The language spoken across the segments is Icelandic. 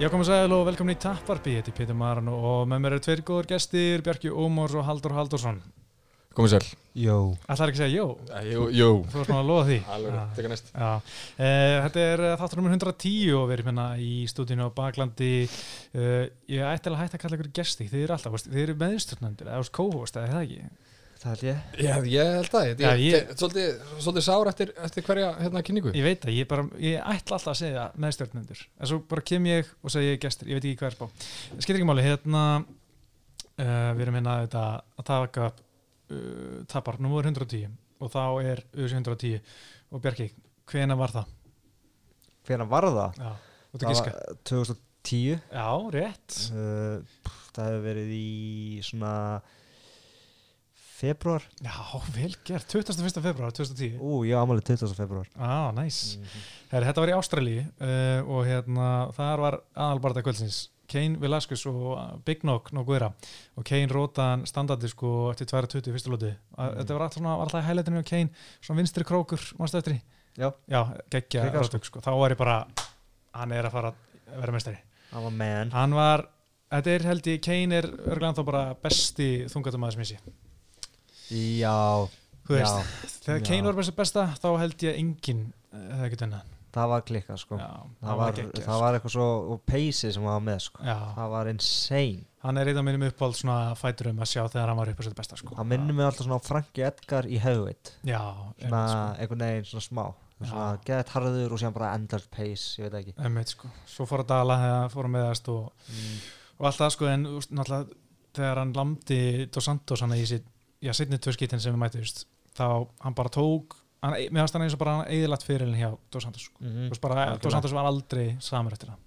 Já, komum að segja og velkomin í Tapparby, þetta er Pétur Maran og með mér eru tveir góður gestir, Bjarki Ómors og Haldur Haldursson. Komið sér Jó Ætlar ekki að segja jó? Jú, jú Þú varst maður að loða því. Alveg, teka næst Já, eh, þetta er eh, þáttur nummer 110 og við erum hérna í stúdínu á Baklandi. Eh, ég ætti alveg að hætta að kalla ykkur gesti, þið eru alltaf, þið eru meðstjórnandir, eða veist, co-host, eða er það ekki? Það held ég Já, ég held það Ég, Já, ég, ég- Svolítið, svolítið sár eftir, eftir hverja hérna kynningu Ég veit það, ég, bara, ég ætla alltaf að segja meðstjórnandir, en svo bara kem ég og segja ég gestir, ég veit ekki hvað er spá. Skiptir ekki máli, hérna, uh, við erum hérna þetta, að taka upp uh, tapar, nummer 110 og þá er US 110 og Bjarki, hvena var það? Hvernig var það? Já, þú Það ert gíska. var 2010 Já, rétt. uh, pff, Það hefur verið í svona februar Já, vel gert, 21. februar 2010. Ú, ég ámæli 20. februar Á, næs. Herri, þetta var í Ástralíu uh, og hérna, þar var aðalbarða kvöldsins Kane Velasquez og uh, Big Nog Noguera og Kane rótaðan standardi sko eftir 2.20 í fyrstu lóti. Mm. Þetta var alltaf, alltaf hælætinu á Kane, svona vinstri krókur, mannstu eftir? Já, Já, geggja rótug sko. Þá var ég bara, hann er að fara að vera mestari. það var man Hann var, þetta er held ég, Kane er örglega þá bara besti þungatumæður sem ég sé. Já, Þú veist, já, þegar. Kane var besta besta, þá held ég enginn uh, hefði ekki unnað. það var klikkað sko Já, það, var, geggjað, það var eitthvað svo peysi sem var með sko Já, Það var insane hann er einn af mínum uppáld svona fæturum að sjá þegar hann var upp á sitt besta sko. Það minnum mig alltaf svona Franki Edgar í heavyweight Já, Svona einmitt, einhvern veginn svona smá Svona geðið harður og síðan bara endast pace Ég veit ekki sko. einmitt sko. Svo fór að dala þegar fór að meðast og, mm. og allt það sko en náttúrulega þegar hann lamdi Dos Santos hann í sitt, já, setni tvö skítin sem við mættu just, þá hann bara tók hann, mér fannst hann eins og bara hann eðilat fyrirlin hjá Dos Santos. Mm veist bara. Dos Santos var aldrei samur eftir það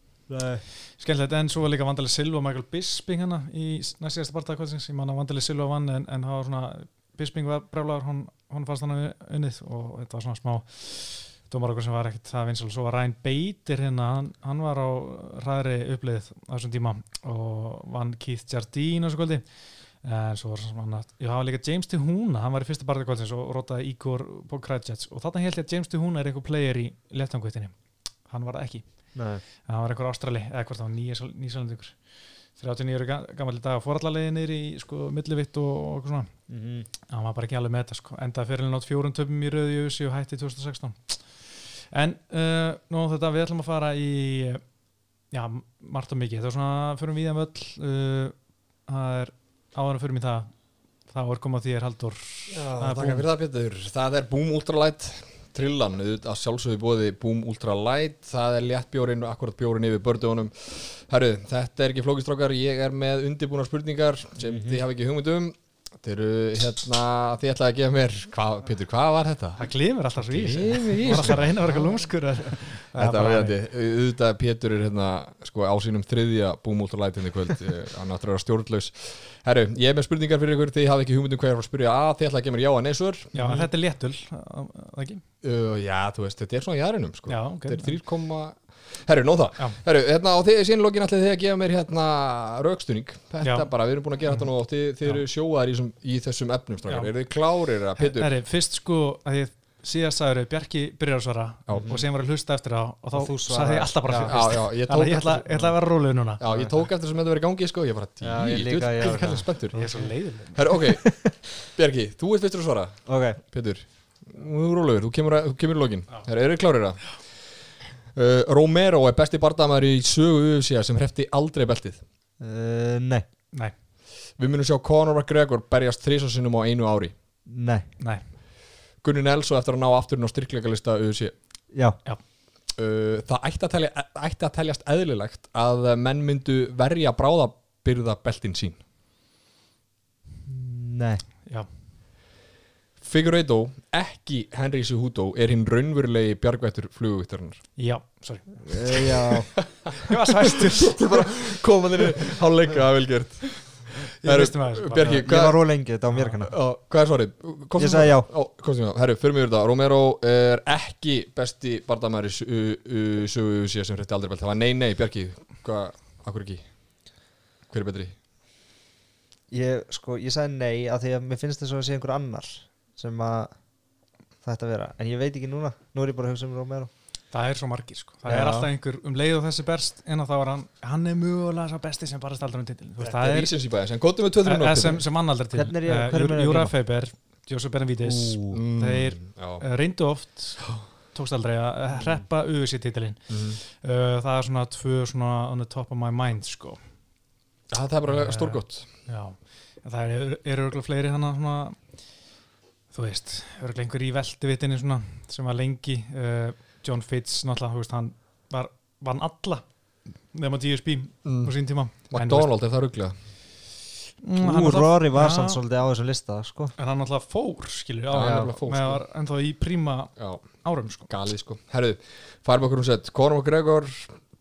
Skemmtilegt, en svo var líka Vandali Silva og Michael Bisping hana í næst síðasta barndagkvöldsins ég man að Vandali Silva vann en, en það var svona Bisping var brjálagur, hún, hún fannst hann unnið og þetta var svona smá dómar okkur sem var ekkert það vinsal svo var Ryan Bader hérna, hann, hann var á ræðri upplið á þessum tíma og vann Keith Jardine á þessu kvöldi en svo var svona já, það var líka James Tehuna, hann var í fyrsta barndagkvöldsins og rótaði Igor Pokrajets og þarna held ég að James Tehuna er einhver player í leftangveitinni hann var það ekki. Nei. Það var einhver ástrali, eða hvort það var nýjasaldingur 39 ára gammal dag fórallarleiði niður í sko millivitt og, og eitthvað svona, mm -hmm. hann var bara ekki alveg með þetta sko, endaði fyrir nátt fjórum töpum í rauði í USA og hætti 2016 en uh, nú þetta við ætlum að fara í já, margt og mikið, það er svona við að það er áður fyrir mig það þá er komað þér Haldur Já, Það er það Pétur. Það er Boom Ultralight Trillan, auðvitað að sjálfsögðu bóði Boom Ultralight Það er létt bjórin, akkurat bjórin yfir bördugunum Herru, þetta er ekki flókistrákar Ég er með undibúnar spurningar sem Mhm. þið hafa ekki hugmynd um Þetta eru, hérna, þið ætlaði að gefa mér hvað, Pétur, hvað var þetta? það glimir alltaf svo í þessu Glymur í það var alltaf að reyna að vera eitthvað lúmskur Þetta var verðandi, auðvitað Pétur er hérna sko á sínum þriðja hérna í kvöld, Eh, hann áttur að vera stjórnlaus Herru, ég er með spurningar fyrir ykkur þið hafa ekki hugmynd um hvað ég er að fara að þið ætlaði að gefa mér já að neysur já, en þetta er léttul, ekki uh, Já, þú veist, þetta er svona jæðrinum sko. já, ok Þetta er 3, herru, nóð það Já. Herru, hérna, og þið sínlókin ætlaði þið að gefa mér hérna raukstunning Þetta Já. bara, við erum búin að gera þetta nú og þið, þið eru sjóðar í, þessum- í þessum efnum strákar. Eru þið klárir að Pétur? Herri, fyrst sko að ég síðast sagður Bjarki byrjar að svara Já. og sem var að hlusta eftir það og þá Og þú sagði ég alltaf bara Já. fyrst Já, já, ég tók Þannig að ég ætla, ætla að vera rólega núna Já, ég tók eftir sem þetta verið gangi sko, ég bara, Já, ég djú, líka, ég djú, var kallir það. spenntur Ég er svo leiðileg Herru, ok, Bjarki, þú ert fyrstur að svara Ok Pétur, nú er rólegur, þú kemur, að, þú kemur í lokin. Herru, eru þið klárir það? Uh, Romero er besti bardamæður í sögu UFC sem hrefti aldrei beltið. Uh, Nei. Nei, Við munum sjá Conor McGregor berjast þrísasinnum á einu ári. Nei. Nei, Gunni Nelso eftir að ná afturinn á styrkleikalista UFC Já. Uh, Það ætti að, telja, ætti að teljast eðlilegt að menn myndu verja bráðabyrða beltin sín. Nei. Já Figueiredo, ekki Henry Cejudo er hinn raunverulegi bjargvættur flugugvíktarinnar Já, sorry uh, Já Ég var svæstur komaðinni hálfleika velgert Ég misti maður Bjarki, Ég var róð lengi, þetta var mér kannar Á, hvað er svarið? Komstu Ég sagði já. Á, komstu með það. Herru, fyrir mig yfir þetta Romero er ekki besti bardamæri sögu síðan sem hretti aldrei belt Það var nei, nei, Bjarki Hvað, akkur ekki? Hver er betri? Ég, sko, ég sagði nei að því að mér finnst þess að sé einhver annar sem að þetta vera, en ég veit ekki núna. Nú er ég bara að hugsa um Romero. Það er svo margir sko. það Já. er alltaf einhver um leið og þessi berst en þá er hann, hann er mögulega sá besti sem barast aldrei um titilin Þetta það er er recency bias, en góttum við 2-3 eh, sem, sem hann aldrei til Hvernig er ég- hverjum er ég að Júra? Feiber, Josef Benavides Ú. þeir Já, uh, reyndu oft tókst aldrei að eh, hreppa UFC titilin mhm. uh, það er svona tvö svona on the top of my mind sko. Já, það er bara Eh, stórgott. Já, en það eru er örgulega fleiri þannig svona, þú veist, örgulega einhver í velduvitinni svona, sem var lengi uh, John Fitz, náttúrulega, þú veist, hann var, vann alla nema GSP Mm. á sín tíma. McDonald er það rugglega en, Ú, hann Rory var samt svolítið á þessum lista sko. en hann náttúrulega fór, skilur Já, á, hann já, nefnilega fór, með sko. var ennþá í príma Já, árum, sko. Galið sko. Herðu, farum okkur um sett Conor McGregor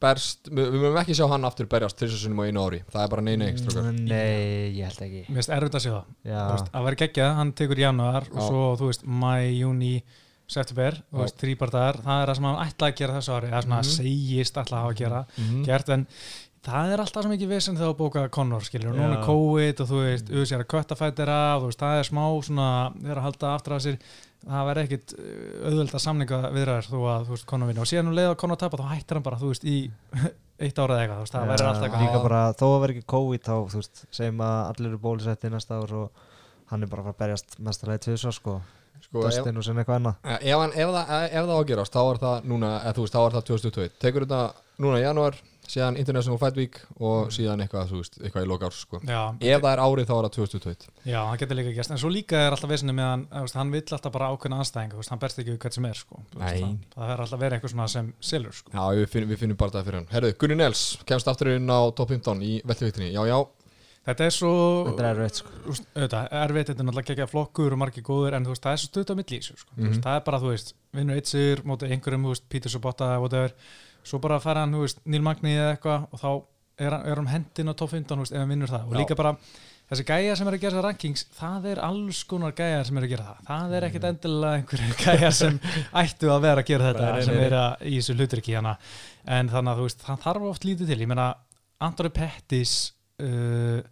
berst, við mögum ekki sjá hann aftur berjast þrisarsunum á einu ári. Það er bara nei, nei, strókar Mm, Nei, ég held ekki. Mér finnst erfitt að sjá það, Já, Þú veist, að vera geggjað, hann tekur januar og svo, þú veist, mæ, júni september, þú veist, þrýbardagar það er það sem hann ætlaði að gera þessu ári það er svona Mhm. segist ætlaði að hafa að gera Mhm. gert en það er alltaf svo mikið vissinn þegar þú bóka Conor skilur. Og núna er COVID og þú veist auðvitað er að köttafættir af þú veist það er smá svona að að það verður ekkit uh, auðveld að samninga viðræður þú að þú veist Conor vinna og síðan um leið að Conor tapa þá hættir hann bara þú veist í eitt ára eða eitthvað þú veist það verður alltaf líka eitthvað bara, þó að vera ekki COVID þá, þú veist, segjum að allir eru bólusetti næsta ár og hann er bara að fara að berjast mestarlega tvisvar sko, Sko, ef, Dustin og sinna eitthvað annað. Ef, ef, ef það ágerast þá er það núna, eða þú veist, þá er það 2021 Tekur þetta núna í janúar síðan International Fight Week og síðan eitthvað, þú veist, eitthvað í lokárs sko. Ef það er árið þá er það 2021 já, það getur líka gerst en svo líka er alltaf vissinni með hann þú veist, hann vill alltaf bara ákveðna veist, hann berst ekki við hvert sem er sko. Það, er alltaf verið eitthvað svona sem selur sko. Já, við finnum, við finnum bara það fyrir hann Herðu, Gunni Nels kemst aftur inn á top 15 í velteviktinni Já, já, þetta er svo Þetta er erfitt sko þú veist, auðvitað, erfitt, þetta er náttúrulega ekki flokkur og margir góður, en þú veist, það er svo stutt á milli í þessu, sko. Þú Mhm. veist, það er bara, þú veist, vinnur eitt sigur mótið einhverjum, þú veist, Peter Sobotta, whatever, svo bara fara hann, þú veist, Neil Magni eða eitthvað og þá er er hann hendin á top 15, þú veist, ef hann vinnur það. Og Já. líka bara, þessi gæjar sem er að gera þessar rankings, það er alls konar gæjar sem er að gera það, það er ekkit endilega einhverju gæjar sem ættu að vera að gera þetta, Nei, nei, sem nei. er að, í þessu hluturki hana, en þannig að þú veist, það þarf oft lítið til, ég meina, Anthony Pettis uh,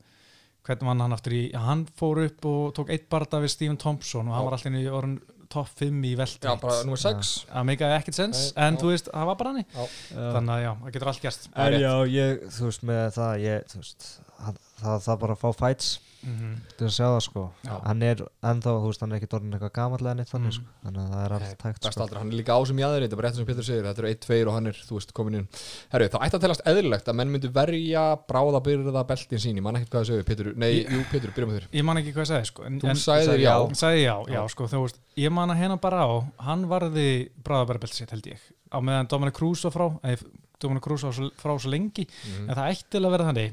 hvernig var hann aftur í? Hann fór upp og tók eitt barða við Stephen Thompson og hann var alltaf í orðin top 5 í veldi já bara nummer 6 það meikaði ekkert sens, Nei, en já. þú veist það var bara hann Já. þannig að já, það getur allt er En já, ég, þú veist, með það ég, þú veist, það, það, það bara að fá fights mm til að sjá það sko. Já. hann er ennþá, þú veist, hann er ekki dorðin eitthvað gamallega neitt þannig Mm. sko, þannig að það er allt Best sko. aldrei, hann er líka á sem jáður þetta er bara rétt sem Pétur segir, þetta eru 1-2 og hann er, þú veist, komin inn. Herru, það ætti að telast eðlilegt að menn myndu verja bráðabyrða beltin sín, ég man ekkert hvað það segir, Pétur, nei, jú, Pétur, byrjum þér. Ég man ekki hvað ég sagði sko, en, Þú en, sagðir sagði já, sagði já, já, sko, þú veist, ég man að hérna bara á, hann varði bráðabærabelt sitt held ég, á meðan Dominic Cruz var frá, eða Dominic Cruz var svo- frá svo lengi, Mhm. en það ætti alveg að vera þannig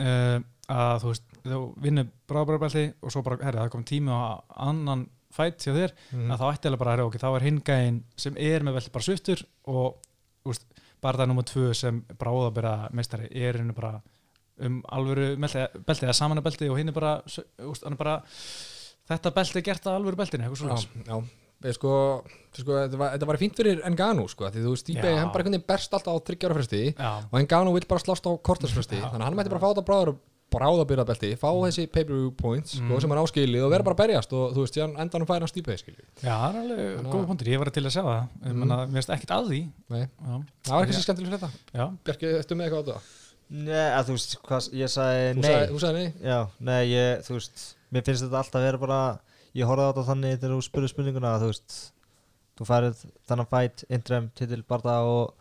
uh, að þú veist, þú vinnur bráðabærabelti og svo bara, herri, það kom tími á annan fætt hjá þér, Mhm. að þá ætti alveg bara, herri, ok, þá er hingæin sem er með velti bara sviftur og, veist, bara það nummer tvö sem bráðabæra meistari er henni bara um alvöru belti eða saman belti og hinn er bara, er bara þetta belti er gert að alvöru beltinu eitthvað Já, svona já Við sko, sko þetta, var, var fínt fyrir Engano sko, því þú veist, Já. hann bara berst alltaf á þryggjára fresti já, og Engano vill bara slást á kortarsfresti Já. þannig að hann mætti bara fá þetta bráður bráðabyrðabelti, fá þessi pay-per-view points sko, Mm. sem hann áskilið og vera bara að berjast og þú veist, síðan endanum færi hann Stipe skilju. já, það er alveg Þannig að- góð punktur, ég var til að sjá það Mm. mm. mér finnst ekkert að því Nei, já, það var ekki svo skemmtileg fyrir þetta já, Bjarki, ertu með eitthvað á þetta? Nei, að þú veist, hvað, ég sagði Þú nei sagði, þú sagði nei? Já, nei, ég, þú veist Mér finnst þetta alltaf vera bara Ég horfði á þetta þannig þegar þú spurði spurninguna að þú veist Þú færið þannig fætt Interim titil barða og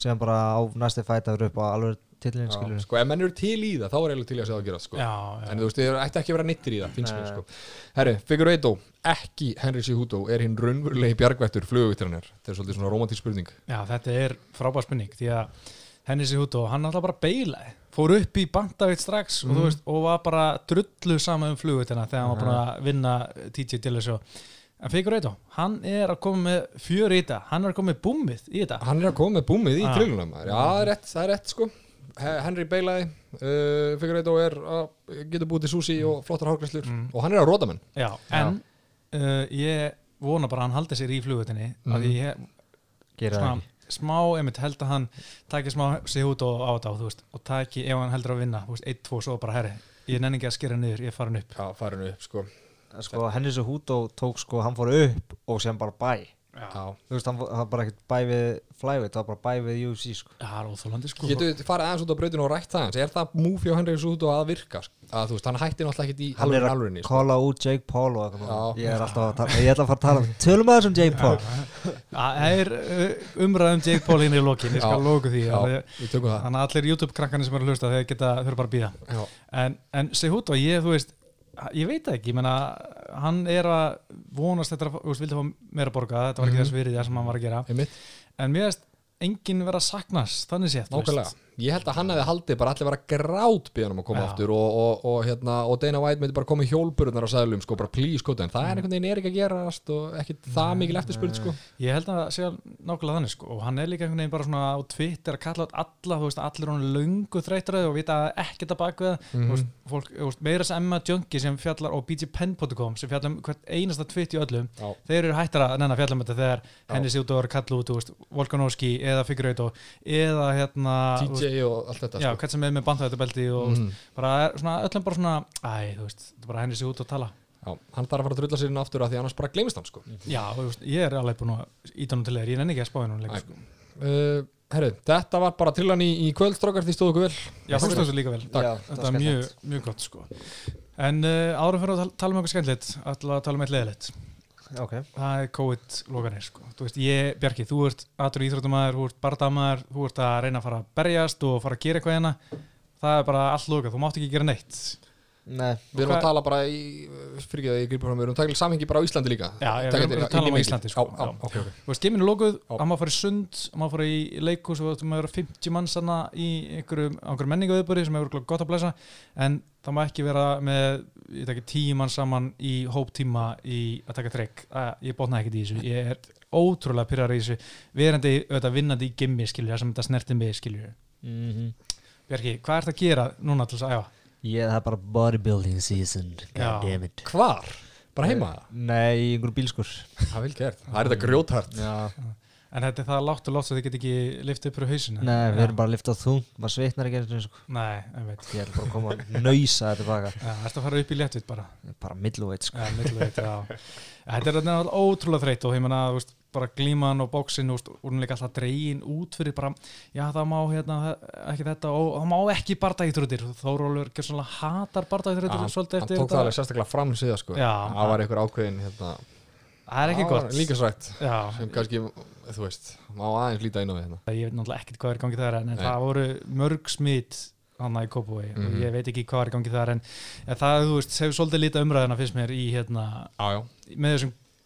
síðan bara á næsti fætt að vera upp á alveg titilin Já, skilur sko, ef menn eru til í það, þá er eiginlega til í að segja það að gera sko. já, já. En þú veist, þið ætti ekki að vera nittir í það, finnst mér sko. Herri, Figueiredo, ekki Henry Cejudo er hinn raunverulegi bjargvættur flugvitranir. Þetta er svolítið svona romantísk spurning. já, þetta er frábær spurning því að sér út og hann alltaf bara beilaði fór upp í bandavitt strax og, Mhm. veist, og var bara drullu sama um flugutina þegar hann var búin að vinna TJ Dillashaw en Figueiredo, hann er að koma með fjör í þetta, hann er að koma með búmið í þetta Hann er að koma með búmið í Ah. trillunum. Já, það er rétt, það er rétt sko. He- Henry beilaði, uh, Figueiredo er að getur búið til súsi og flottar hárgræslur Mm. og hann er að róta menn. Já, en uh, ég vona bara að hann haldi sér í flugutinni mm. Að ég svona, smá, einmitt held að hann taki smá sig út og á þetta og, þú veist, og taki ef hann heldur að vinna, þú veist, 1-2 svo bara herri, ég nenni ekki að skera niður, ég er farin upp Já, farin upp sko. Sko, Henry Cejudo tók sko, hann fór upp og sem bara bæ Já, Já. Þú veist, hann var bara ekkert bæ við flyweight, það var bara bæ við UFC sko. það er óþólandi sko Getur við farið aðeins út á brautinu og rætt það eins? Er það múfi á Henry Sútu að virka? Að þú veist, hann hætti náttúrulega ekkert í Hann er að alveg sko. út Jake Paul og eitthvað Já. Ég er alltaf að tala, ég ætla að fara að tala um Tölum að þessum Jake Paul Það er uh, umræðum Jake Paul hinn í lokin, ég skal Já. lóku því Já, alveg- við tökum það Þannig að allir YouTube-krakkarnir sem eru að hlusta ég, veit ekki, ég menna hann er að vonast þetta þú veist, vildi fá meira borga, þetta var ekki Mhm. þess virði það sem hann var að gera, einmitt, en mér veist enginn vera að saknast, þannig nákvæmlega Ég held að hann hefði haldið bara allir vera grát bíðanum að koma Já. aftur og, og, og, hérna, og Dana White myndi bara koma í hjólburðnar á sæðlum sko, bara please, sko, en það er einhvern veginn er ekki að gerast og ekkit það mikil eftirspurð sko. Ég held að sé nákvæmlega þannig sko og hann er líka einhvern veginn bara svona á Twitter að kalla alla, þú veist, allir hann löngu þreytraði og vita baka það Mhm. þú veist, fólk, veist, meira sem Emma Junkie sem fjallar og bgpen.com sem fjallar um hvert einasta twitt í öllum Já. þeir eru hættar að nennan fjalla um þetta þegar henni sér út og kalla út, þú veist, Volkanovski eða Figueiredo eða hérna TJ og allt þetta já, sko. hvert sem er með bandhættubelti og Mhm. bara er svona, öllum bara svona æ, þú veist, þetta er bara henni sér út og tala Já, hann þarf að fara að drulla sér inn aftur af því annars bara gleymist hann sko. já, þú veist, ég er alveg búin að íta hann til þeir, ég nenni ekki að spá henni Æ. sko. uh, Herru, þetta var bara trillan í, í kvöldstrókar því stóðu okkur vel já, þú stóðst líka vel Já, Þetta er mjög, mjög gott sko En uh, árum fyrir að tala, tala um eitthvað skemmtilegt að tala um eitt leðilegt Ok, Það er COVID-loganir sko. Þú veist, ég, Bjarki, þú ert atur íþróttumæður þú ert bardamaður, þú ert að reyna að fara að berjast og fara að gera eitthvað hérna. Það er bara allt lokað, þú mátt ekki gera neitt nei Við erum að tala bara í, fyrir ekki að ég gripur fram, við erum að tala samhengi bara á Íslandi líka Já, já, við erum að tala í um. Íslandi, sko. Já, já, Já. ok, ok Þú veist, geiminu lokuð, Já. hann má fara í sund hann má fara í leikus og þú maður 50 manns hana í einhverjum, menningaðuðböri sem hefur gott að blæsa en það má ekki vera með ég tekki tíu mann saman í hóptíma í að taka þrygg ég botna ekkert í þessu, ég er ótrúlega pyrrar í þessu, verandi auðvitað vinnandi í gimmi skilju, það sem þetta snerti mig skilju Mhm. Bjarki, hvað ert að gera núna til þess að æfa? Ég, það er bara bodybuilding season Já. God damn it Hvar? Bara heima? Nei, í einhverjum bílskur Það er vel gert Það er þetta grjóthart Já En þetta er það látt og látt að þið get ekki liftið upp fyrir hausinu Nei, við erum bara að lifta þung maður svitnar ekki eins og sko. Nei, ég veit Ég ætla bara að koma að nöysa þetta tilbaka Já, Ertu að fara upp í léttvitt bara? Bara middleweight sko. Já, middleweight, já. Þetta er ótrúlega þreytt og ég menna, þú veist, bara glíman og bóksin og hún líka alltaf dregin út fyrir bara, já það má hérna ekki þetta og það má ekki ekki svona hatar bardagíþrótir svolítið Hann eftir tók það alveg sérstaklega fram síðan sko. Það var einhver ákveðin hérna. Það er ekki það gott. Líka srætt Sem kannski, þú veist Má aðeins líta inn á því hérna. Ég veit náttúrulega ekkert hvað er í gangi þar en, Nei. það voru mörg smit hann í Kópúi Mhm. og ég veit ekki hvað er í gangi þar en, en það, þú veist, hefur svolítið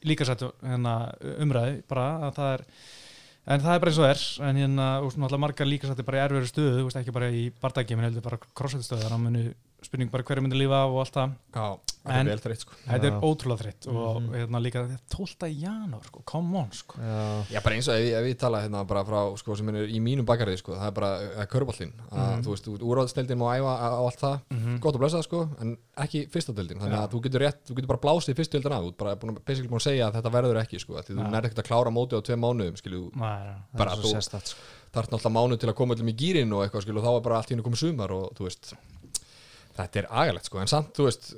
mér í hérna umræði bara að það er en það er bara eins og það er en hérna, náttúrulega margar líkasætti bara í erfiður stöðu, ekki bara í bardagi menn heldur bara crossfit stöðu, þannig að spurning bara hverju myndi lífa af og allt það Já, það En- er vel þreytt sko þetta er Já. ótrúlega þreytt og Mhm. hérna líka 12. janúar, sko, come on sko. Já Já, bara eins og ef, ef ég tala hérna bara frá, sko, sem er í mínum bakarið, sko, það er bara, er að Mhm. þú veist, úrváðsdeildin má æfa á allt það, Mhm. gott að blessa það, sko, en ekki fyrstadeildin, þannig Já. að þú getur rétt, þú getur bara blásið fyrstadeildin af, þú ert bara búin að, basically búin að segja að þetta verður ekki, sko, að því þú nærði ekkert að klára mótið á tveim mánuðum, skilju, Bara er þú- sko. þarf náttúrulega mánuð til að koma öllum í gýrin og eitthvað, skilju, og þá er bara allt í hennu komið sumar og, þú veist, þetta er agalegt, sko, en samt, þú veist,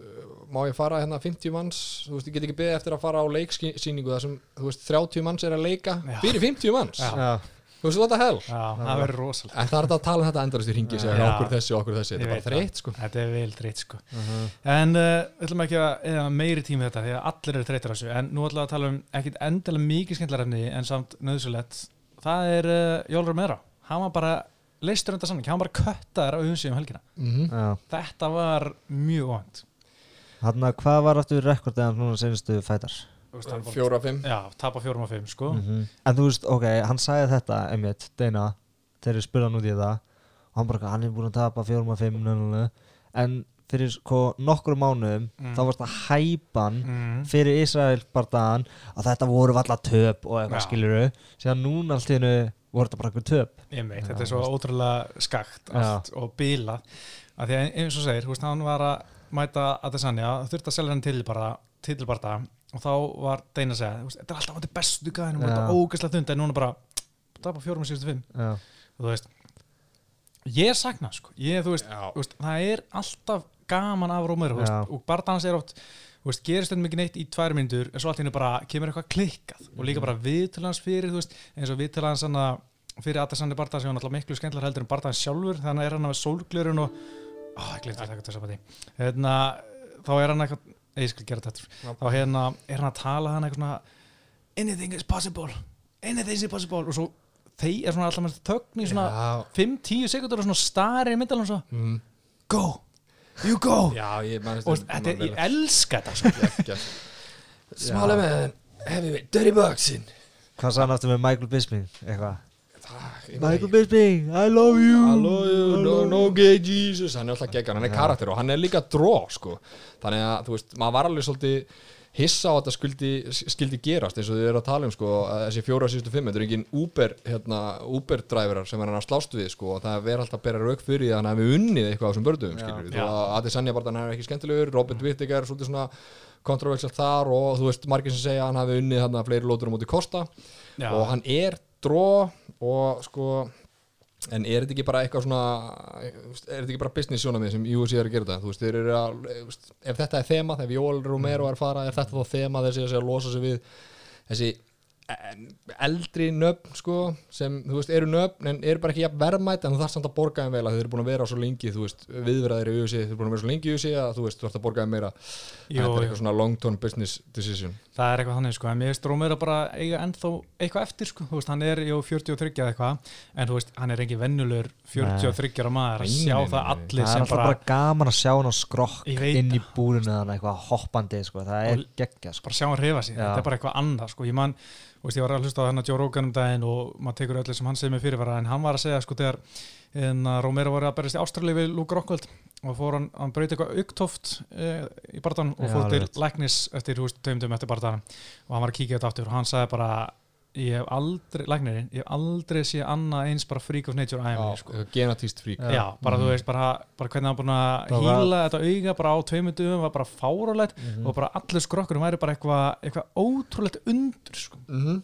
má ég fara hérna 50 manns, þú veist, ég get ekki beðið eftir að fara á leiksýningu þar sem, þú veist, 30 manns er að leika fyrir 50 manns, Já. Þú veist, what the hell? Já, það verður rosalega En það er þetta að tala um þetta endurist í ringi segja okkur þessi og okkur þessi, þetta er bara þreytt sko. Þetta er vel þreytt sko. Uh En uh, við ætlum ekki að eða meiri tími þetta því að allir eru þreytir á þessu. En nú ætlum við að tala um ekkit endilega mikið skemmtilega efni en samt nöðsulegt það er uh, Jólur Meira hann var bara leistur undan sannig hann var bara köttaður á umsýðum helgina mm Já þetta var mjög vant Þannig að hvað var aftur rekordið núna senastu fætar? Fjóra, fimm Já, tapa fjórum og fimm sko -hmm. En þú veist, ok, hann sagði þetta einmitt, Deina, þegar ég spurði hann út í það og hann bara, hann er búin að tapa fjórum að fimm nönnulega. en fyrir sko nokkur mánuðum Mm. þá varst að hæpan mm. fyrir Ísrael bardaðan að þetta voru valla töp og eitthvað Já. skiluru síðan núna allt í hennu voru þetta bara eitthvað töp. Meit, þetta er svo ótrúlega skakt allt og bilað. Að því að eins og segir, veist, hann var að mæta að það sannja, þurfti að selja hann til bara til bara og þá var Deina að segja, þetta er alltaf á þetta bestu gæðinu, Já. þetta ógæslega þund en núna bara, tapa fjórum og síðustu fimm. Já, og þú veist ég er saknað sko, ég, þú veist, veist það er alltaf gaman af Rómur og Bardans er oft þú veist, gerist þetta mikið neitt í tvær myndur en svo allt henni bara kemur eitthvað klikkað og Mhm. líka bara viðtalans fyrir, þú veist eins og viðtalans hann að fyrir Adesandi Barta sem var náttúrulega miklu skemmtilega heldur en Barta sjálfur þannig er hann með sólglurun og ó, ég glemt að taka þetta saman því hérna, þá er hann eitthvað ég skal gera þetta þá hérna, er hann að tala hann eitthvað svona anything is possible anything is possible og svo þeir er svona alltaf með þögn í svona Já. 5-10 sekundur og svona stari í myndalum svo Mm. go, you go. Já, ég og þetta, er- ég elska þetta. Smálega með heavyweight, dirty boxing Hvað hann aftur með Michael Bisping? Eitthvað? Michael Michael Bisping, I love you. Hello, you, no, no gay Jesus. Hann er alltaf geggan, hann er karakter og hann er líka dró sko. Þannig að, þú veist, maður var alveg svolítið hissa á að þetta skildi, skildi gerast eins og þið eru að tala um sko, að þessi fjóra síðustu fimm, þetta er engin Uber hérna, Uber-dræverar sem er hann að slást við sko, og það er verið alltaf að bera rauk fyrir því að hefði unnið eitthvað á þessum bördum skilur við, þó að Adesanya bara hann er ekki skemmtilegur Robert Whittaker, svolítið svona kontroversialt þar og þú veist, margir sem segja að hann hafi unnið hann fleiri lótur á móti Kosta Já. og hann er dró og sko en er þetta ekki bara eitthvað svona er þetta ekki bara business sjónamið sem UFC er að gera þetta? Þú veist, þeir eru að veist, ef þetta er þema, ef Jóel Romero er að fara er þetta þá þema þessi að losa sig við þessi eldri nöfn sko sem þú veist eru nöfn en eru bara ekki jafn verðmætt en þú þarfst samt að borga þeim vel að þau eru búin að vera svo lengi þú veist viðverðir í UFC þau eru búin að vera svo lengi í UFC að þú veist þú þarfst að borga þeim meira. Þetta er eitthvað svona long term business decision. Það er eitthvað þannig sko, en mér finnst Rómur að bara eiga ennþá eitthvað eftir sko, þú veist, hann er jú 43 eða eitthvað, en þú veist, hann er engin vennulur 43 ára maður að sjá það allir Það er sem alltaf bara, bara gaman að sjá hann á skrokk Ég veit inn í það. búrinu þannig eitthvað hoppandi sko. það er sko. bara sjá veist, ég var að hlusta á hennar Joe Rogan um daginn og maður tekur öllu sem hann segir með fyrirvara, en hann var að segja sko þegar en Rómur var að berjast í Ástralíu við Luke Rockwold og fór hann, hann braut eitthvað auktóft e, í barðan og fór til læknis eftir, tveimdum eftir barðan og hann var að kíkja þetta aftur og hann sagði bara ég hef aldrei, læknirinn, ég hef aldrei séð annað eins bara freak of nature æfni, sko. genatíst frík Já, bara þú veist, bara, bara hvernig hann búin að hýla þetta auga bara á tveimur dögum var bara fárálegt og bara allir skrokkurum væri bara eitthvað eitthva ótrúlegt undur sko. mm -hmm.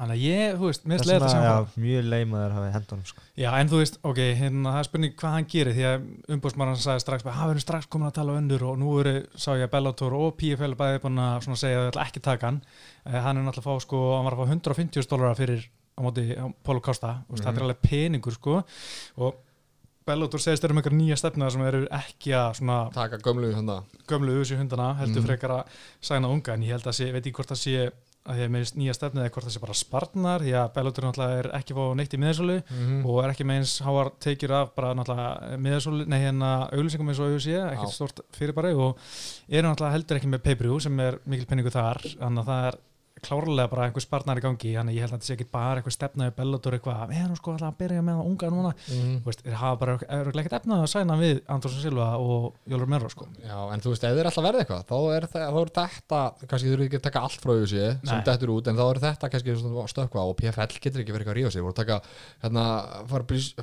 Þannig að ég, þú veist, mér Það leiðilegt að sjá já, það. mjög leimaður hafið hendunum sko. Já, en þú veist, ok, hérna, það er spurning hvað hann gerir því að umbúrsmaran sagði strax bara, hafa verið strax komin að tala um undur og nú eru, sá ég að Bellator og PFL bæði búin að svona segja að þau ætla ekki taka hann eh, hann er náttúrulega að fá, sko, hann var að fá 150 dólarar fyrir á móti á Pólu Kosta mm þetta er alveg peningur, sko og Bellator segist þeir um einhver nýja stefna sem eru ekki að svona taka gömlu þannig gömlu hundana heldur Mhm. frekar að sæna unga en ég held að sé, veit ekki hvort það sé að því að með nýja stefnið eða hvort það sé bara sparnar því að Bellator náttúrulega er ekki fá neitt í miðasölu mm og er ekki með eins háar teikjur af bara náttúrulega miðasölu, nei hérna auglýsingum eins og USA, ekkert stort fyrirbæri og eru náttúrulega heldur ekki með pay-per-view sem er mikil penningu þar þannig að það er klárlega bara einhver sparnar í gangi þannig ég held að þetta sé ekki bara einhver stefnaði Bellator eitthvað, við erum sko alltaf að byrja með það unga núna, þú veist, þeir hafa bara er ekkert efnað að sæna við Andersson Silva og Jólur Merro sko. Já, en þú veist, ef er alltaf verið eitthvað þá er, það, þá er þetta, kannski þurfum ekki að taka allt frá UFC sem Nei. dettur út en þá er þetta kannski svona stökkva og PFL getur ekki verið eitthvað að rífa sig. Voru að taka hérna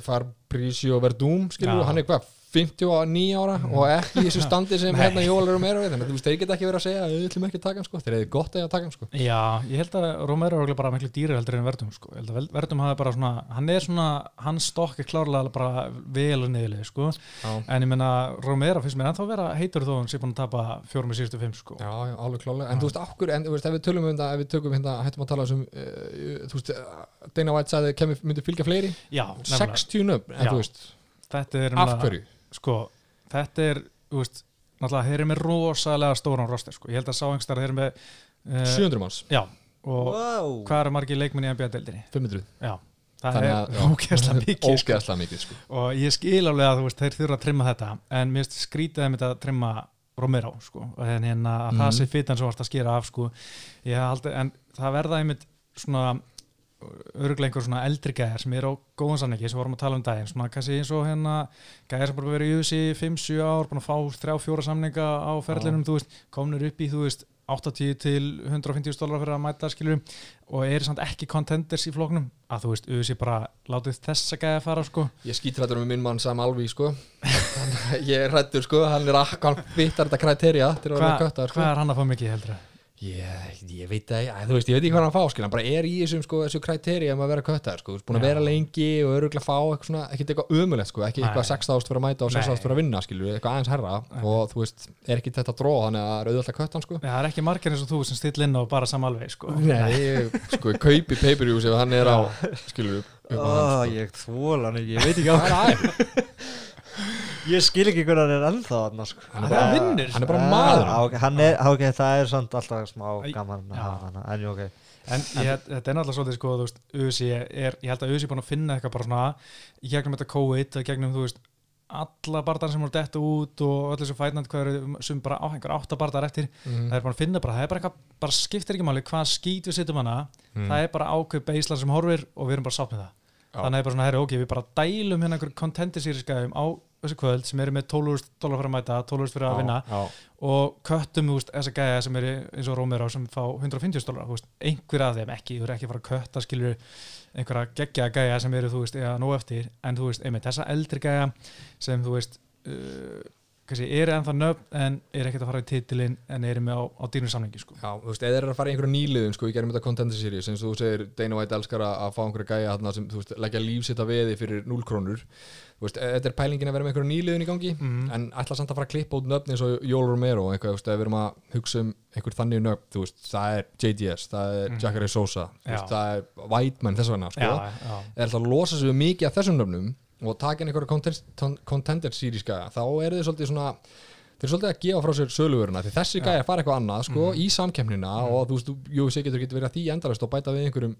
Fabrizio Verdum, skilur hann er hvað 59 ára og ekki í þessu standi sem hérna Jólar er meira við þannig að þeir geta ekki verið að segja við ætlum ekki að taka hann sko, þeir hefði gott að taka hann sko. Já, ég held að Romero er bara miklu dýri heldur en Verdum sko. Ég að Verdum hafi bara svona, hann er svona hans stokk er klárlega bara vel og niðurlega sko. Já, en ég menna Romero finnst mér ennþá vera heitur þó hann sé búin að tapa fjórum í síðustu fimm sko. já, já alveg klálega en þú veist, okkur, en þú veist, ef við tölum um þetta ef við tökum hérna, hættum að tala um uh, þú veist, Dana White sagði kemur, myndi fylgja fleiri? Já, nefnilega. 60 nöfn, en þú veist, þetta sko, þetta er þú veist, náttúrulega þeir eru með rosalega stóran roster sko. ég held að sá einhverstað þeir eru með uh, 700 manns, já, og wow. hvað eru margir leikmenn í NBA-deildinni 500 já, það Þannig er ógeðslega mikið sko. ógeðslega mikið sko. og ég skil alveg að þú veist, þeir þurfa að trimma þetta en mér skrítið að trimma Romero sko, en hérna að það Mhm. sé fitan sem varst að skera af sko ég haldi, en það verða einmitt svona öruglega einhver svona eldri gæðar sem eru á góðan sannleiki sem vorum að tala um daginn svona kannski eins og hérna gæðar sem bara verið í USA 5-7 ár, búin að fá 3-4 samninga á ferðlinum, þú veist, komnir upp í þú veist 80 til 150 dólar fyrir að mæta skilur og eru samt ekki contenders í flóknum að þú veist, USA bara látið þessa gæða fara sko ég skítrættur með minn mann Sam Alvi sko. Ég er rættur sko. hann er akkan vittar þetta kriterja köttar sko. hvað er að? Ég, ég veit það, ekki, þú veist, ég veit ekki hvað hann fá skil, hann bara er í þessum, sko, þessu kræteri um að vera köttaður, sko, þú veist, búin að vera lengi og öruglega fá eitthvað svona, ekkert eitthvað ömulegt, sko, ekki Nei. eitthvað 6.000 fyrir að mæta og 6.000 Nei. fyrir að vinna, skilur, eitthvað aðeins herra og þú veist, er ekki þetta dróð, þannig að rauðu alltaf köttan, sko það er ekki margir eins og þú sem still inn og bara samalveg sko. Nei, ég, sko, ég kaupi pay-per-views ef hann er á, skilur, upp á hann, Ó, sko. ég ekki, ég á Það Ég skil ekki hvernig hann er ennþá þarna sko. hann er bara bara, vinnur. hann er bara Ah, maður ok, hann er, ok, það er samt alltaf smá Æ, gaman að hafa hana, en jú, ok en ég, þetta er náttúrulega svolítið sko, þú veist, USA er, ég held að USA er búin að finna eitthvað bara svona í gegnum þetta COVID, gegnum þú veist alla barðar sem voru dett út og öll þessu fætnand sem bara á einhver átta barðar eftir, Mhm. það er bara að finna bara, það er bara eitthvað, bara skiptir ekki máli hvað skít við setjum hana, Mhm. það er bara ákveð beislar sem horfir og við erum bara sátt með það Já. þannig er bara svona, herri, ok, við bara dælum hérna einhver contendisýriskæðum á þessu kvöld sem eru með 12.000 dólar fyrir að mæta 12.000 fyrir að vinna Já, og köttum veist, þessa gæja sem eru eins og Romero sem fá 150 dólar einhver af þeim ekki, þú eru ekki að fara að kötta skilur einhverja geggja gæja sem eru þú veist, eða nóg eftir, en þú veist, einmitt þessa eldri gæja sem þú veist uh, kannski, eru ennþá nöfn en eru ekkert að fara í titilinn en eru með á, á dýrum samlingi sko. Já, þú veist, eða eru að fara í einhverju nýliðum sko, ég gerum þetta eins og þú segir Dana White elskar að að fá einhverju gæja sem, þú veist, leggja lífsitt að veði fyrir 0 krónur veist, e- þetta er pælingin að vera með einhverju nýliðun í gangi Mhm. en ætla samt að fara að klippa út nöfn eins og Joel Romero, eitthvað, veist, við erum að hugsa um einhver þannig nöfn, veist, það er JDS, það er Mhm. Jacare Sosa það er Whiteman, þess vegna, sko. Eða ætla að losa við mikið af þessum nöfnum og taka inn einhverju contender gæja, þá eru þið svolítið svona þeir eru svolítið að gefa frá sér söluvöruna því þessi gæja fara eitthvað annað sko, í samkemnina og þú veist, þú- UFC getur getur verið að því endalist og bæta við einhverjum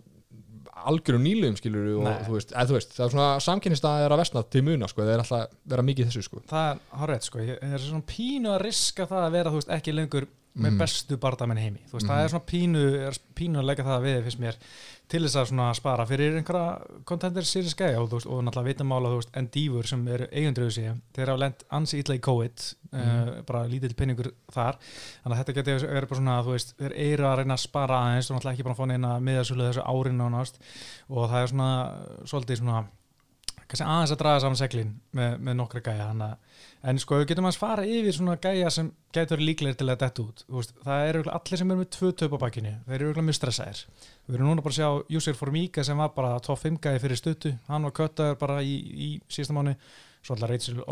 algjörum nýluðum skilur og þú veist, eða, þú veist, það er svona samkennistað er að versna til muna sko, það er alltaf vera mikið þessu sko. Það er horrið sko, ég er svona pínu að riska það að vera, þú veist, ekki lengur með Mhm. bestu bardamenn heimi, þú veist, það er svona pínu er pínu að leggja það við, finnst mér til þess að svona spara fyrir einhverja contender series gæja. Og, þú veist, og náttúrulega vitamála, þú veist, Endeavor sem eru eigundröðu sig, þeir hafa lent ansi illa í COVID, uh, bara lítill penningur þar, þannig að þetta geti verið bara svona, þú veist, þeir eru að reyna að spara aðeins og náttúrulega ekki bara að fá neina miðarsölu þessu árin nánast. Og það er svona, svolítið svona kannski aðeins að draga saman seglin með, með nokkra gæja hana. en sko við getum að fara yfir svona gæja sem gætur líklegir til að detta út. Veist, það eru allir sem eru með tvö töp á bakkinu þeir eru mjög stressaðir við erum núna bara að sjá Jusir Formiga sem var bara top 5 gæji fyrir stuttu. Hann var köttaður bara í, í síðasta mánu svo alltaf Rachel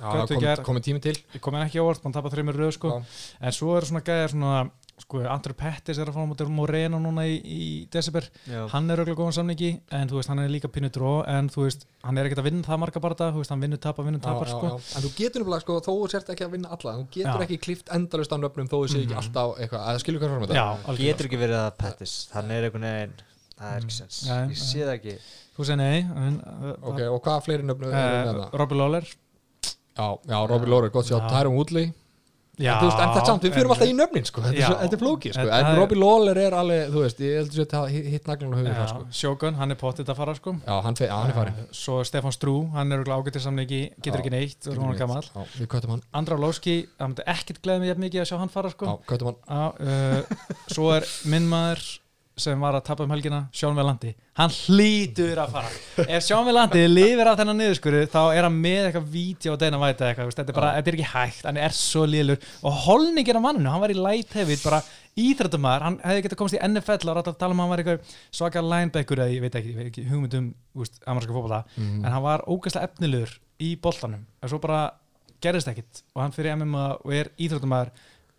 það köttu kom, komið tími til. Komin ekki á orð, mann tapar þreymur röð sko. En svo eru svona gæjar svona sko, Andrew Pettis er að fá mútið Moreno núna í, í December Já. hann er auðvitað góðan samningi en þú veist, hann er líka pínu dró en þú veist, hann er ekkert að vinna það marga barða þú veist, hann vinnur tapar, vinnur tapar sko. en þú getur nefnilega sko, þó þú sért ekki að vinna alla þú getur Já. ekki klift endalust á nöfnum þó þú sé ekki Mhm. alltaf eitthvað, að skilur hvað já, þetta Getur ekki verið að Pettis, hann er einhvern veginn Það er ekki sens, Nei, ég sé það ekki þú segir nei en, uh, ok, og hvað fleiri nöfnum uh, það? Robbie Lawler Já, já, Robbie Lawler, gott sjá, Já. Tyron Woodley já, En veist, en þetta samt, við fyrir alltaf í nöfnin sko. þetta, er Já. svo- þetta er flókið, sko. En það er- Robbie Lawler er alveg, þú veist ég heldur að þetta hitt naglan á höfuð það, sko. Shogun, hann er pottitt að fara sko. já, hann, fe- hann er farin Uh, svo Stefan Strú, hann er ágættir samningi getur ekki neitt, Getur er hún neitt. gammal Andra Lóski, það myndi ekkert gleðið mig mikið að sjá hann fara sko. uh, svo er minn maður sem var að tapa um helgina Sjón Velandi, hann hlýtur að fara. Ef Sjón Velandi lifir af þennan niðurskurðu þá er hann með eitthvað vídeo og deina væta eitthvað, þetta, er bara, þetta er ekki hægt. Hann er svo lélur. Og holningin af manninu. Hann var í heavy, bara íþrættumæður hann hefði getað komast í NFL og rætt að tala um að hann var eitthvað svaka linebacker eða ég veit ekki, ekki hugmyndum úst, ameríska fótbolta. Mhm. en hann var ógæslega efnilegur í boltanum. En svo bara gerðist ekkit. Og hann fyrir MMA og er íþróttumæður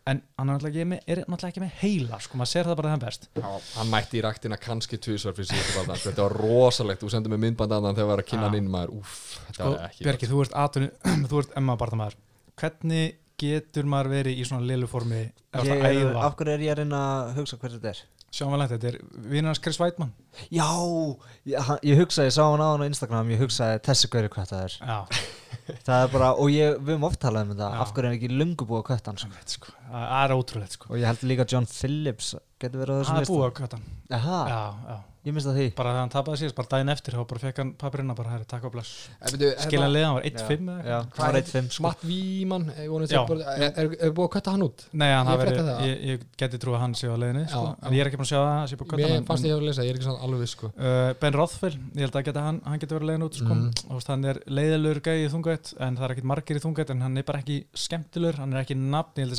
en hann er náttúrulega ekki með, er náttúrulega ekki með heila sko, maður sér það bara þeim best Já, hann mætti í raktina kannski tvisvar fyrir baldan sko, þetta var rosalegt, þú sendur mig myndband að hann þegar var að kynna hann inn maður, úff, þetta og var ekki Bjarki, þú ert atvinni, þú ert MMA barndamæður hvernig getur maður verið í svona lilu formi? Það er, Af hverju er ég að reyna að hugsa hvað þetta er? sjáum vel þetta er vinnarnas Chris Weidmann Já, ég, ég hugsaði, ég sá hann á hann á Instagram Ég hugsaði þessi hverju hvað það er. Já, Það er bara, og ég, við höfum oft talað um þetta. Af hverju er ekki lungu búið að kvötta hann sko. Það er ótrúlegt sko. Og ég held líka John Phillips getur verið á þessum er búið köta Aha, já, já, ég minnst að því bara þegar hann tapaði síðast, bara daginn eftir þá bara fekk hann papirina, bara herri, takk og bless byrju, hérna, skilja liðan var Já, 1-5 eða já, eitthvað. það var 1-5 sko. Matt Víman er, Já. er, er, er búið að kötta hann út Nei, hann Ég hafi frétti verið, það. ég, ég geti trú að hann sé á leiðinni sko. En ég er ekki búin að sjá það, sé búin að Mér kötta fannst hann ég að lesa, ég er ekki sann alveg sko. Uh, ben Rothwell, ég held að geta, hann, hann getur verið leiðin út sko. Mhm. og hann er leiðilegur gæði í þungætt en það er ekkit margir í þungætt en hann er bara ekki skemmtilegur, hann er ekki nafn ég held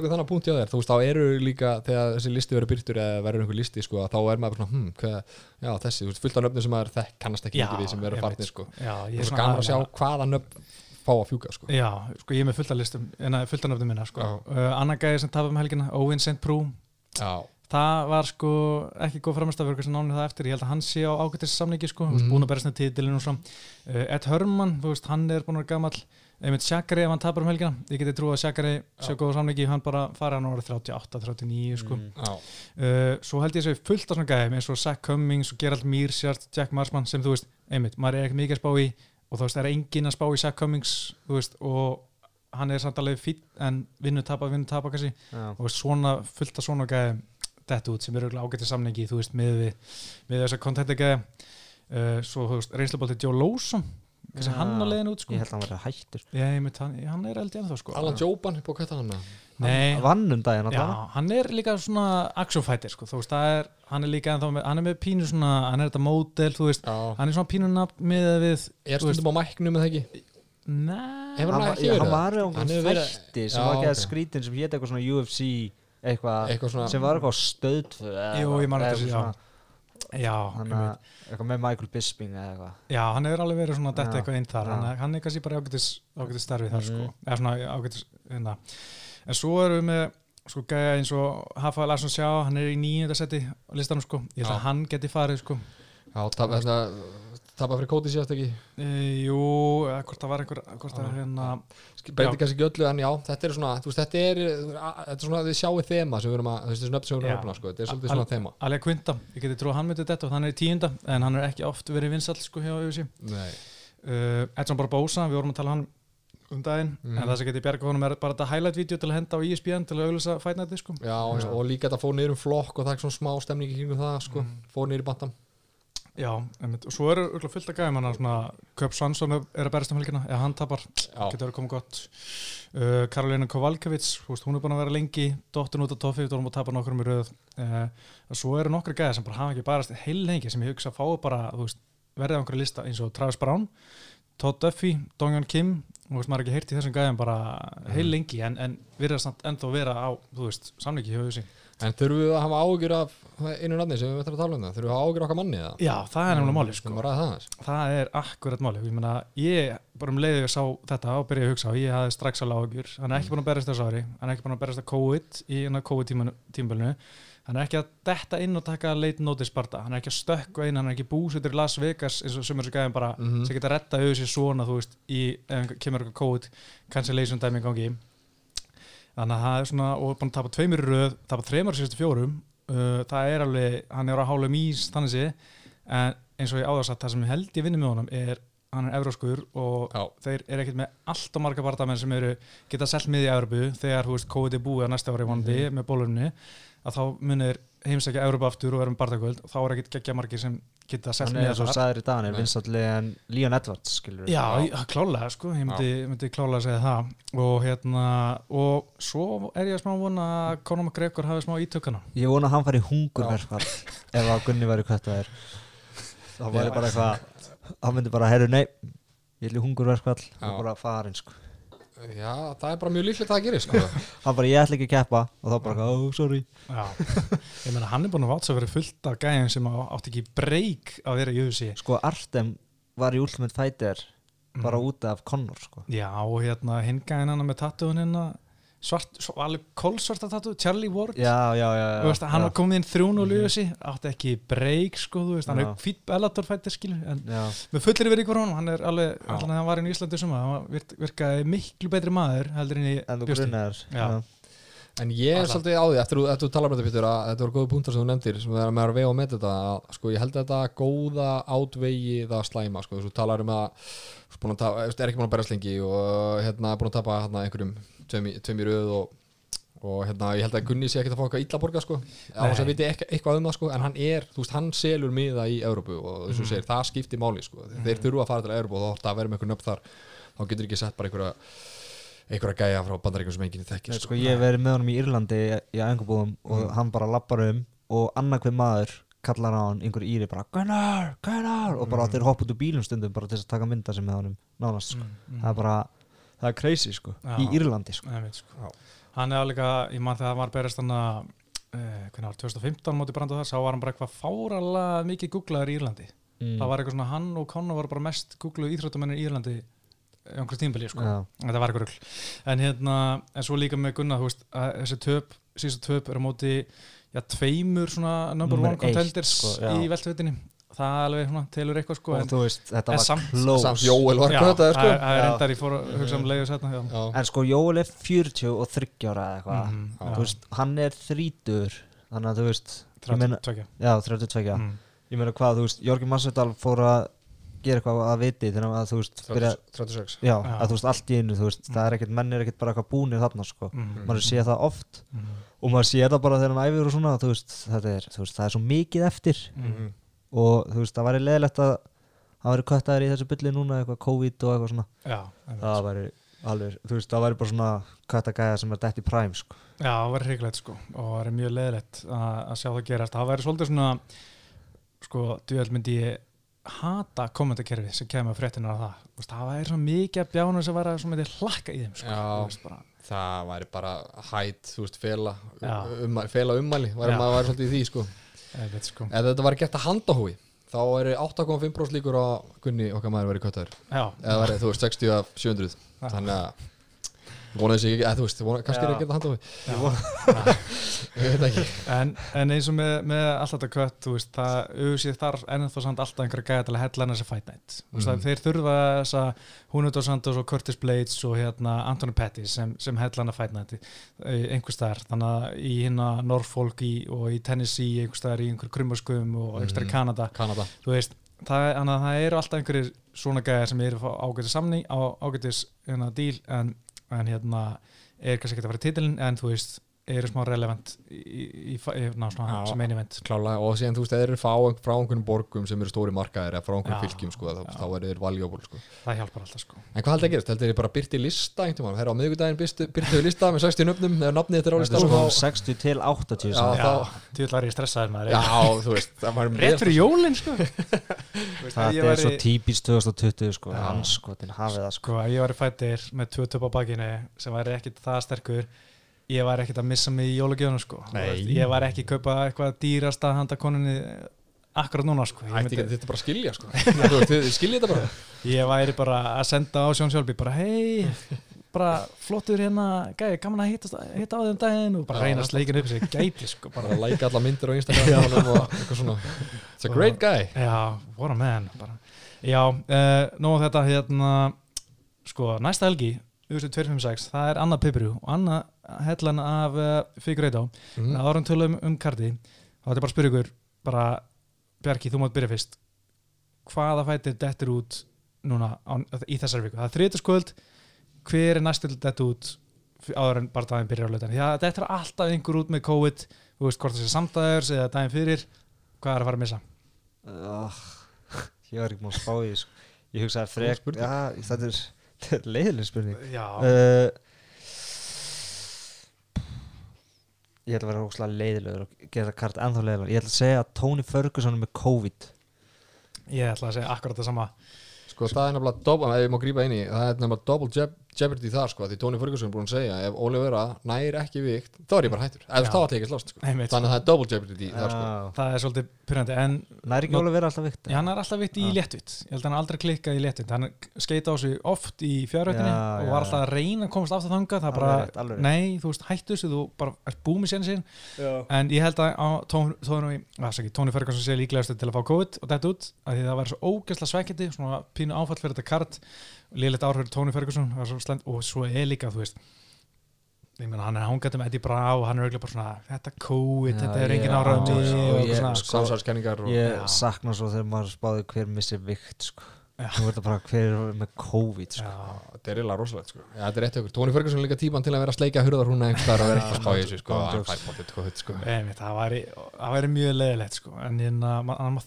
að að að þú veist. Að þannig punkt hjá þér, þú veist, þá eru líka þegar þessi listi verður byrtur eða verður einhver listi, sko, þá er maður svona, hm, hvað, já, þessi, þú veist, fullt af nöfnum sem maður þekk, kannast ekki Já, við sem verður farnir, sko. Já, er svo gaman að sjá hvaða nöfn fá að fjúka, sko. Já, sko ég er með fullt af listum en fullt af nöfnum minna sko. Uh, Anna gæði sem tapum helgina, Owen St. Prú það var sko ekki góð framstafur sem náni það eftir, ég held að hann sé á ágættis samningi sko, mm Mhm. búin að berast með titilin og svo Ed Herman, þú veist, hann er búin að vera gamall einmitt Shakari ef hann tapar um helgina. Ég geti trú að Shakari sé góð samningi hann bara fara hann ára 38, 39 sko. Mm. uh, svo held ég að sé fullt af svona gæðum eins og Zach Cummings og Gerald Mearsjart Jack Marsman sem þú veist, einmitt, maður er ekki mikið að spá í og þú veist, það er enginn að spá í Zach Cummings veist, og hann er samt alveg fýtt en vinnu tapa, vinnu tapa kannski. Já. og svona, fullt af svona gæðum detta út sem eru ágætti samningi þú veist, með við, með þess að kontenti gæði uh, svo, þú veist, reynslubolti Joe Lawson kannski Já. hann á leiðin út sko ég held að hann verið hættur ég, einmitt, hann, hann er eldi ennþá sko Alan Jóban er búið að kötta hann með. Nei, Hann vann um daginn að Já, það hann er líka svona action fighter sko, þú veist, það er, hann er líka ennþá með, hann er með pínu svona, hann er þetta módel, þú veist, Já, hann er svona pínu nafn með við, er þú veist- stundum á mæknum með það ekki? nei, Hefur hann, hann var- ekki já, verið hann það? var í Hann hefur verið- þætti sem Já, var ekki að ok. skrítin sem hétt eitthvað svona UFC eitthvað Eitthvað svona, sem var eitthvað stöð Jú, ég man eftir þessu, já. Já, eitthvað með Michael Bisping eða eitthvað. Já, hann hefur alveg verið svona Já, eitthvað inn þar, já. hann, er- hann er kannski bara ágætis, ágætis starfið þar, Mhm. sko, eða svona ágætis, hérna, en svo erum við með, sko, gæja eins og Hafa Larsson sjá, hann er í nýjönda seti á listanum, sko, ég held að hann geti farið, sko, já, tap, þetta, tapa fyrir kóti síðast ekki. e, jú, eða hvort það var einhver, það er hérna, Breyti Já. kannski ekki öllu, en já, þetta er svona, veist, þetta er, þetta er svona, þið sjáu þema sem við erum að, við erum Já. að öfna, sko, þetta er svolítið svona þema. Alia Quinta, ég geti trú að hann myndi þetta og hann er í tíunda, en hann er ekki oft verið vinsall, sko, hjá. Nei. uh, Edson Barbosa, við vorum að tala um hann um daginn, Mhm. en það sem geti bjarga honum er bara þetta highlight-vídeó til að henda á E ESPN til að auglýsa fætnætti sko. Já, og, líka þetta fór niður um flokk og það er svona smá stemning í kringum það, sko, Mhm. fór niður í bantam. Já, einmitt. og svo eru fullt að gæðum hann svona Köp Svansson er að berast um helgina. Eða hann tapar, getur verið komið gott. Uh, Karolina Kovalkevits hún er búin að vera lengi, dóttin út á toffi við vorum að tapa nokkrum í röð. Uh, og svo eru nokkri gæðir sem bara hafa ekki barast heil lengi sem ég hugsa að fá bara, veist verðið á einhverju lista eins og Travis Brown Todd Duffy, Dongjan Kim. Þú veist, maður er ekki heyrt í þessum gæðum bara heil Mhm. lengi en, en virðast samt ennþá vera á, veist, samlingi hjá þessi en þurfum við að hafa ágjur af einu nafni sem við ætlum að tala um það, þurfum við að hafa ágjur okkar manni það? Já, það er nefnilega máli, sko. það það er akkurat máli ég, meina, ég bara um leiði ég sá þetta og byrjaði að hugsa og ég hafði strax alveg ágjur hann er ekki búin að berast þessu ári, hann er ekki búin að berast að COVID í innan COVID-tímabölinu hann er ekki að detta inn og taka late notice barda, hann er ekki að stökka inn. Hann er ekki búsutur í Las Vegas eins og sem er svo gæðin bara Mhm. sem geta að retta auðvitað sér svona þú veist, í, ef kemur eitthvað COVID cancellation dæmi í gangi þannig að það er svona, og búin að tapa tveimur röð, tapa þreimur síðustu fjórum uh, það er alveg, hann er á hálum ís þannig sé, en eins og ég áðarsat það sem held ég vinni með honum er hann er evróskur og Já, þeir eru ekkert með allt og marga barndamenn sem eru geta selt miði í Evropu þegar þú veist COVID er búið á næsta ári vonandi með bólunni að þá munir heimsækja Evropu aftur og vera með bardagöld og þá er ekkert geggja margir sem geta selt hann er miði svo þar. sagður í dag hann er Nei. vinstalli en Leon Edwards skilur Já, já, klálega sko, ég myndi, myndi klálega segja það. Og hérna, og svo er ég að smá vona að Conor McGregor hafi smá ítökana ég vona að hann fari hungurverfall ef að Gunni væri hvert það er þá væri bara eitthvað hann myndi bara, herru nei ég ætli hungurverfall og bara farin sko já, það er bara mjög líklegt að það gerir, sko. hann bara, ég ætla ekki að keppa. Og þá bara, oh sorry. Já, ég meina hann er búin að vátsa að vera fullt af gæðin sem á- átti ekki breyk að vera í UFC sko Artem var í Ultimate Fighter bara út af Conor sko. Já, og hérna hinn gæðin hann með tattúin hérna svart, alveg kólsvarta tattú, Charlie Ward. Já, já, já, Þú veist, hann var komið inn þrjún og lösi átti ekki breyk sko, þú veist, hann er fýtt Bellator fættir skilur, en já, með fullir verið ykkur honum, hann er alveg, að hann var inn í Íslandi sem að hann virkaði miklu betri maður heldur en í bjósti. En ég er svolítið á því, eftir, eftir þú talar um þetta Pétur, að þetta voru góðu punktar sem þú nefndir sem við erum að vega og með þetta að, sko, ég held að þetta góða átvegi það slæma, sko, þú talar um að að er ekki búin að berast lengi og hérna búin að tapa hérna, einhverjum tveim í- röð og, og hérna, ég held að Gunni sé ekkert að fá eitthvað illa borga sko, á þess að viti eitthvað um það sko, en hann er, þú veist, hann selur miða í Európu og þess að Mhm. segir, það skiptir máli sko, þeir þurfa að fara til Európu og þá ætti að vera með einhver nöfn þar, þá getur ekki sett bara einhverja einhverja gæja frá bandaríkjum sem enginn þekkir sko, ég hef verið með honum í Írlandi í, ængubúðum og Mm. hann bara lappar um og annarkveð maður kallar á hann einhver íri bara Gunnar, Gunnar og bara Mm. þeir hoppa út úr bílum stundum bara til þess að taka mynda sem með honum nánast sko. Mm, það er bara, það er crazy sko. Já. í Írlandi sko. Sko. Hann er alveg, ég man þegar hann var berist hann að uh, hvernig var, 2015 móti brandu þar, sá var hann bara eitthvað fáralega mikið googlaður í Írlandi. Mm. það var eitthvað svona, hann og Conor var bara mest googluð íþróttumennir í Írlandi einhvers tímbili, sko, þetta var eitthvað rugl. En hérna, en svo líka með Gunnar þú veist, að þessi töp, síðustu töp er á móti, já, tveimur svona number Númer one contenders eitt, sko, í veltvitinni það alveg, svona, telur eitthvað, sko og en, þú veist, þetta var samt- close samt Jóel var kvötaður sko það er endar, ég fór að hugsa um setna, en sko Jóel er 40 og 30 ára eða eitthvað Mhm, þú já. veist, hann er 30 þannig að þú veist ég meina, 32 já, 32 Mm. ég meina hvað, þú veist, Jörgi Massadal fór að gera eitthvað að viti þegar að þú veist, byrja, 36 já, Já. að þú veist, allt í einu þú veist, Mm. það er ekkert, menn er ekkert bara eitthvað búnir þarna sko, Mm. maður sé það oft Mm. og maður sé það bara þegar hann æfir og svona þú veist, þetta er, þú veist, það er svo mikið eftir Mm. Og þú veist, það væri leðilegt að það væri köttaðir í þessu bylli núna eitthvað COVID og eitthvað svona Já, það væri alveg, þú veist, það væri bara svona köttagæða sem er dætt í præm sko. Já, það var hriglegt sko og það er mjög leðilegt að að sjá það gerast það væri svolítið svona sko, djúvel myndi ég hata kommentakerfi sem kemur fréttinar af það veist, það væri svona mikið að bjána sem væri að myndi hlakka í þeim sko. Já. Þú veist, bara, það væri bara hætt, þú veist, fela Já. um, fela ummæli, væri maður væri svolítið í því sko sko. Ef þetta var gert að handahói þá er 8,5% líkur á Gunni okkar maður verið köttaður Já, eða verið, þú veist, 60 af 700 Já. þannig að vonaði sig ekki, eða þú veist, kannski er Já. að geta handahói já. ég veit ekki en, en eins og með, með allt þetta kött þú veist, það auðvitað þarf ennþá samt alltaf einhverja gæða til að hella hennar sem fight night mm. Veist, þeir þurfa þessa Húnut og Santos og Curtis Blades og hérna Anthony Pettis sem, sem hella hennar fight night einhver staðar, þannig að í hérna Norfolk í, og í Tennessee einhver staðar í einhver krummarskum og einhver staðar í Mhm. Kanada Kanada veist, það, að það eru alltaf einhverjir svona gæðar sem eru að fá ágætis samning á ágætis hérna, díl en, en hérna er kannski ekki að fara í titilin en þú veist, eru smá relevant í, í, í, í ná, svona, Já. sem event. klálega. Og síðan þú veist, eða þeir eru frá, frá einhvern borgum sem eru stóri markaðir eða frá einhvern fylgjum sko, þá, þá eru þeir valjóból sko. það hjálpar alltaf sko. En hvað held að gerast, heldur þeir bara byrti lista veginn, þeir á miðvikudaginn byrtu við lista með 60 nöfnum, eða nafnið þetta er á er sko þá- 60 til 80 Já, sagði. þá- Þú var ég stressaður maður. Já, þú veist, það var Rétt fyrir jólinn sko. Það er svo típist 2020 sko, hans sko, til hafið það sko. Sko, ég var í fættir með tvö töp á bakinu sem væri ekkit það sterkur ég var ekkit að missa mig í jólagjöðunum sko. Nei. Ég var ekki að kaupa eitthvað dýrasta handa koninni akkurat núna sko. Ætti ekki myndi, þetta bara að skilja sko. Skiljið þetta bara. Ég væri bara að senda á Sjón Sjálfi bara hei bara flottur hérna, gæði, gaman að hitta, hitta á þeim daginn. Og bara reyna að sleikin upp sér gæti sko bara. Að læka alla myndir á Instagram og eitthvað svona. It's a great guy. Já, what a man bara. já, uh, nú þetta hérna sko, næsta helgi UFC 256, það er annað pipirjú og annað hellan af uh, Figueiredo Mhm. mm. árum tölum um kardi þá ætti bara að spyrja ykkur bara, Bjarki, þú mátt byrja fyrst. Hvaða fætir dettur út núna á, í þessari viku? Það er þriðutaskvöld, hver er næstil dett út áður en bara daginn byrjar á lötan því að þetta er alltaf einhver út með COVID. Þú veist hvort það sé samdæðurs eða daginn fyrir. Hvað er að fara að missa? Oh, ég var ekki múin að spá því, sko. ég hugsaði frek spurning. já, er, þetta er leiðileg spurning. Já, uh, ég ætla að vera óslega leiðilegur og gera kart ennþá leiðilegur ég ætla að segja að Tony Ferguson er með COVID. Ég ætla að segja akkurat það sama. Sko það er nefnilega double, ef ég má grípa inn í það er nefnilega double jeb, jeopardy þar sko því Tony Ferguson er búin að segja ef Oliveira nær ekki vikt þá er ég bara hættur. Eða þá ætla ég ekki að slást sko. Einmitt, þannig að það er double jeopardy þar sko. Það er svolítið pyrrandi en nær ekki alveg vera alltaf vikt? Já, hann er alltaf vitt í léttvitt. Ég held að hann aldrei klikkað í léttvitt. Hann skeita á sig oft í fjárhættinni Já, og var alltaf að reyna að komast aftur þangað. Það Alveg bara, alveg rétt. nei, þú veist, hættu þessu þú bara ert búið með sérni sín. En ég held að að, Tony Ferguson sé líklegast til að fá COVID og þetta út, að því það liðlegt áhrif Tony Ferguson svo og svo er líka, þú veist ég meina, hann er hangað um Eddie Brá og hann er auðvitað bara svona, þetta COVID, Já, þetta er ég- engin áhrif og og ég- svona, sko, samsælskenningar og ég Já. sakna svo þegar maður spáði hver missir vikt sko. Er þetta bara hver er með COVID sko. Já, þetta er eiginlega rosalegt sko. Já, þetta er rétt okkur, Tóni Ferguson er líka tíman til að vera að sleika hurðar hún einhverstaðar og vera eitthvað að spá í þessu sko, hann jokes. fær potið tótt sko. einmitt, það væri, það væri mjög leðilegt sko. en hérna,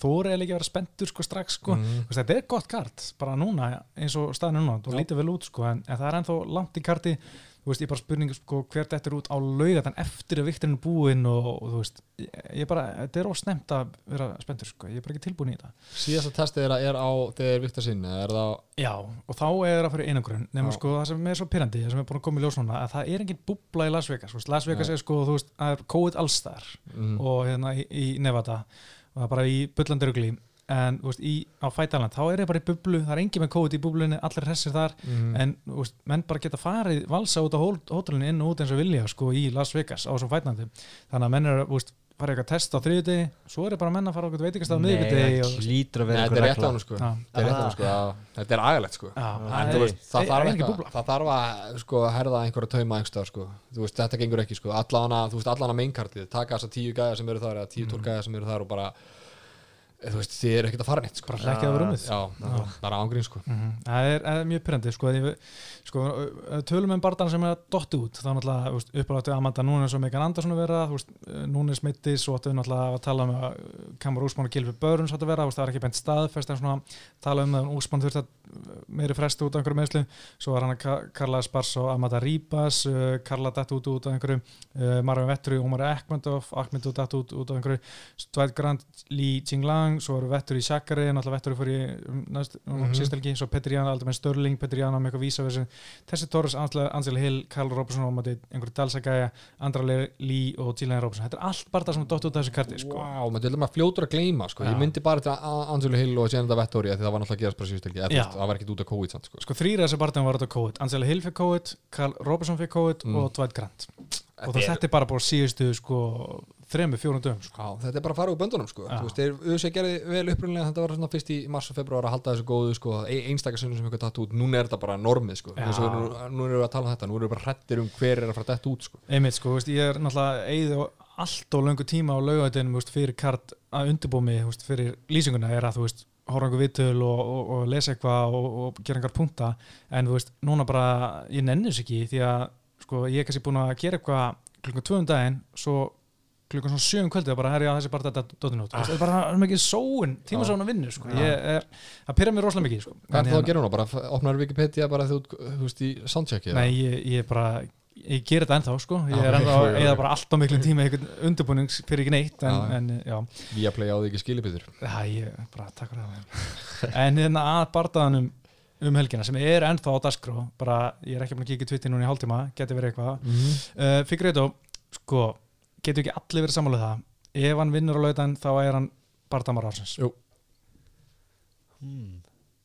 þóri eða ekki að vera spenntur sko, strax sko. Þú veist, þetta er gott kart, bara núna eins og staðinu núna, þú lítið vel út sko, en, en það er ennþá langt í karti þú veist, ég bara spurningu sko, hvert þetta er út á laugatan eftir að vikturinn er búinn og, og þú veist, ég, ég bara þetta er ósnemt að vera spenntur sko. ég er bara ekki tilbúin í þetta Síðasta testið þeirra er á þegar Viktor sinni, er það Já, og þá er það fyrir einangrun nema Já. sko það sem er svo pyrrandi, það sem er búin að koma í ljós núna að það er engin búbla í Las Vegas sko. Las Vegas Nei. er sko, þú veist, það er COVID allstar mm, og hérna í, í Nevada og það er bara í bullandi rugli en veist, í, á Fætaland þá er ég bara í bublu, það er engin með COVID í bublunni allir hressir þar, mm, en veist, menn bara geta farið valsa út á hótelinu inn og út eins og vilja sko í Las Vegas á þessum Fætalandi þannig að menn er, veist, farið eitthvað test á þriðudegi, svo er bara menn að fara á eitthvað veitingastað á það og að þetta er rétt á sko. Þetta er rétt á hann sko, að- þetta er agalegt sko. Það það þarf það að sko, herða einhverja tauma einhverstað sko. þetta gengur ekki sko. allana meinkartið taka þessa tíu gæða sem eru þar þú veist, þið eru ekkert að fara neitt sko. bara hlekkið á rúmið já, bara ángrín sko. Mhm. Það er, er mjög pyrrandi sko, sko, tölum um barðan sem er dotti út, þá náttúrulega uppáláttu Amanda Núnes og Megan Andersson að vera þú veist, Núnes mittis og ættu náttúrulega að tala um að Kamur Úsmann og Gilfi Börns átt að vera, þú veist, það er ekki beint staðfest en svona tala um að Úsmann þurfti að meiri fresti út af einhverju meðslu svo var hann að Ka- Karla Spars og Amanda Ribas uh, Karla datt út út af einhverju uh, Marvin Vetturi og Omar Ekmendov Akmendov datt út út af einhverju Dwight Grant, Lee Jinglang svo eru Vetturi Shakari, náttúrulega Vetturi fór í um, næst, um, Mhm. sístelgi, svo Petri Jana, aldrei með Störling, Petri Jana með eitthvað vísa þessi, þessi Torres, Ansel Hill, Karl Robertson og mátti einhverju Dalsagæja, Andra Lee og Gillian Robertson, þetta er allt bara það sem er dott út af þessu karti, sko. Vá, maður til að fljótur að gleyma sko. ég myndi bara til Angelo Hill og Vettori því það var náttúrulega gerast bara síðustelgi Já. það var ekkert út af COVID sko. Sko þrýra þessi barndagum var þetta COVID, Ansel Hill fyrir COVID, Karl Robertson fyrir COVID Mm. og Dwight Grant. Og það þetta er bara búin síðustu, sko, þremu, fjórum dögum, sko. Þetta er bara að fara úr böndunum sko. Veist, þeir USA gerði vel upprunlega þetta var fyrst í mars og februar að halda þessu góðu sko, ein- einstaka sinnum sem eitthvað datt út núna er þetta bara normið sko. Já. Eins og nú, nú erum við að tala um þetta, nú erum við bara hrettir um hver er að fara dett út sko. Einmitt, sko, veist, ég er náttúrulega eigið allt og löngu tíma á laugaðinu fyrir kart að veist, fyrir lýsinguna er að þú veist horfa einhver viðtöl og, og, og lesa eitthvað og, og gera einhver punta en þú veist, núna bara, ég nenni þess ekki því að sko, ég er kannski búin að gera eitthvað klukkan tvöum daginn svo klukkan svona sjöum kvöldið bara herja þessi bara þetta dottin út ah. það er bara það er mikið sóun, tímasóun að vinna sko. Ég er, það pyrra mér rosalega mikið sko. Hvað er það að hérna- gera núna? Bara opnar Wikipedia bara þú, þú veist í soundchecki? Nei, ég, ég bara ég ger þetta ennþá sko, ég er ennþá eða ok. bara allt á miklum tíma í undirbúning fyrir ekki neitt en, Já. en já, Vía play á því ekki skilipýtur já, ég bara takk fyrir það en hérna að bardaðanum um helgina sem er ennþá á dasgró bara, ég er ekki að kíkja tvittir núna í hálftíma geti verið eitthvað mm -hmm. uh, Figueiredo, sko getur ekki allir verið sammála það ef hann vinnur á lautan þá er hann bardamar ársins Jú. hmm.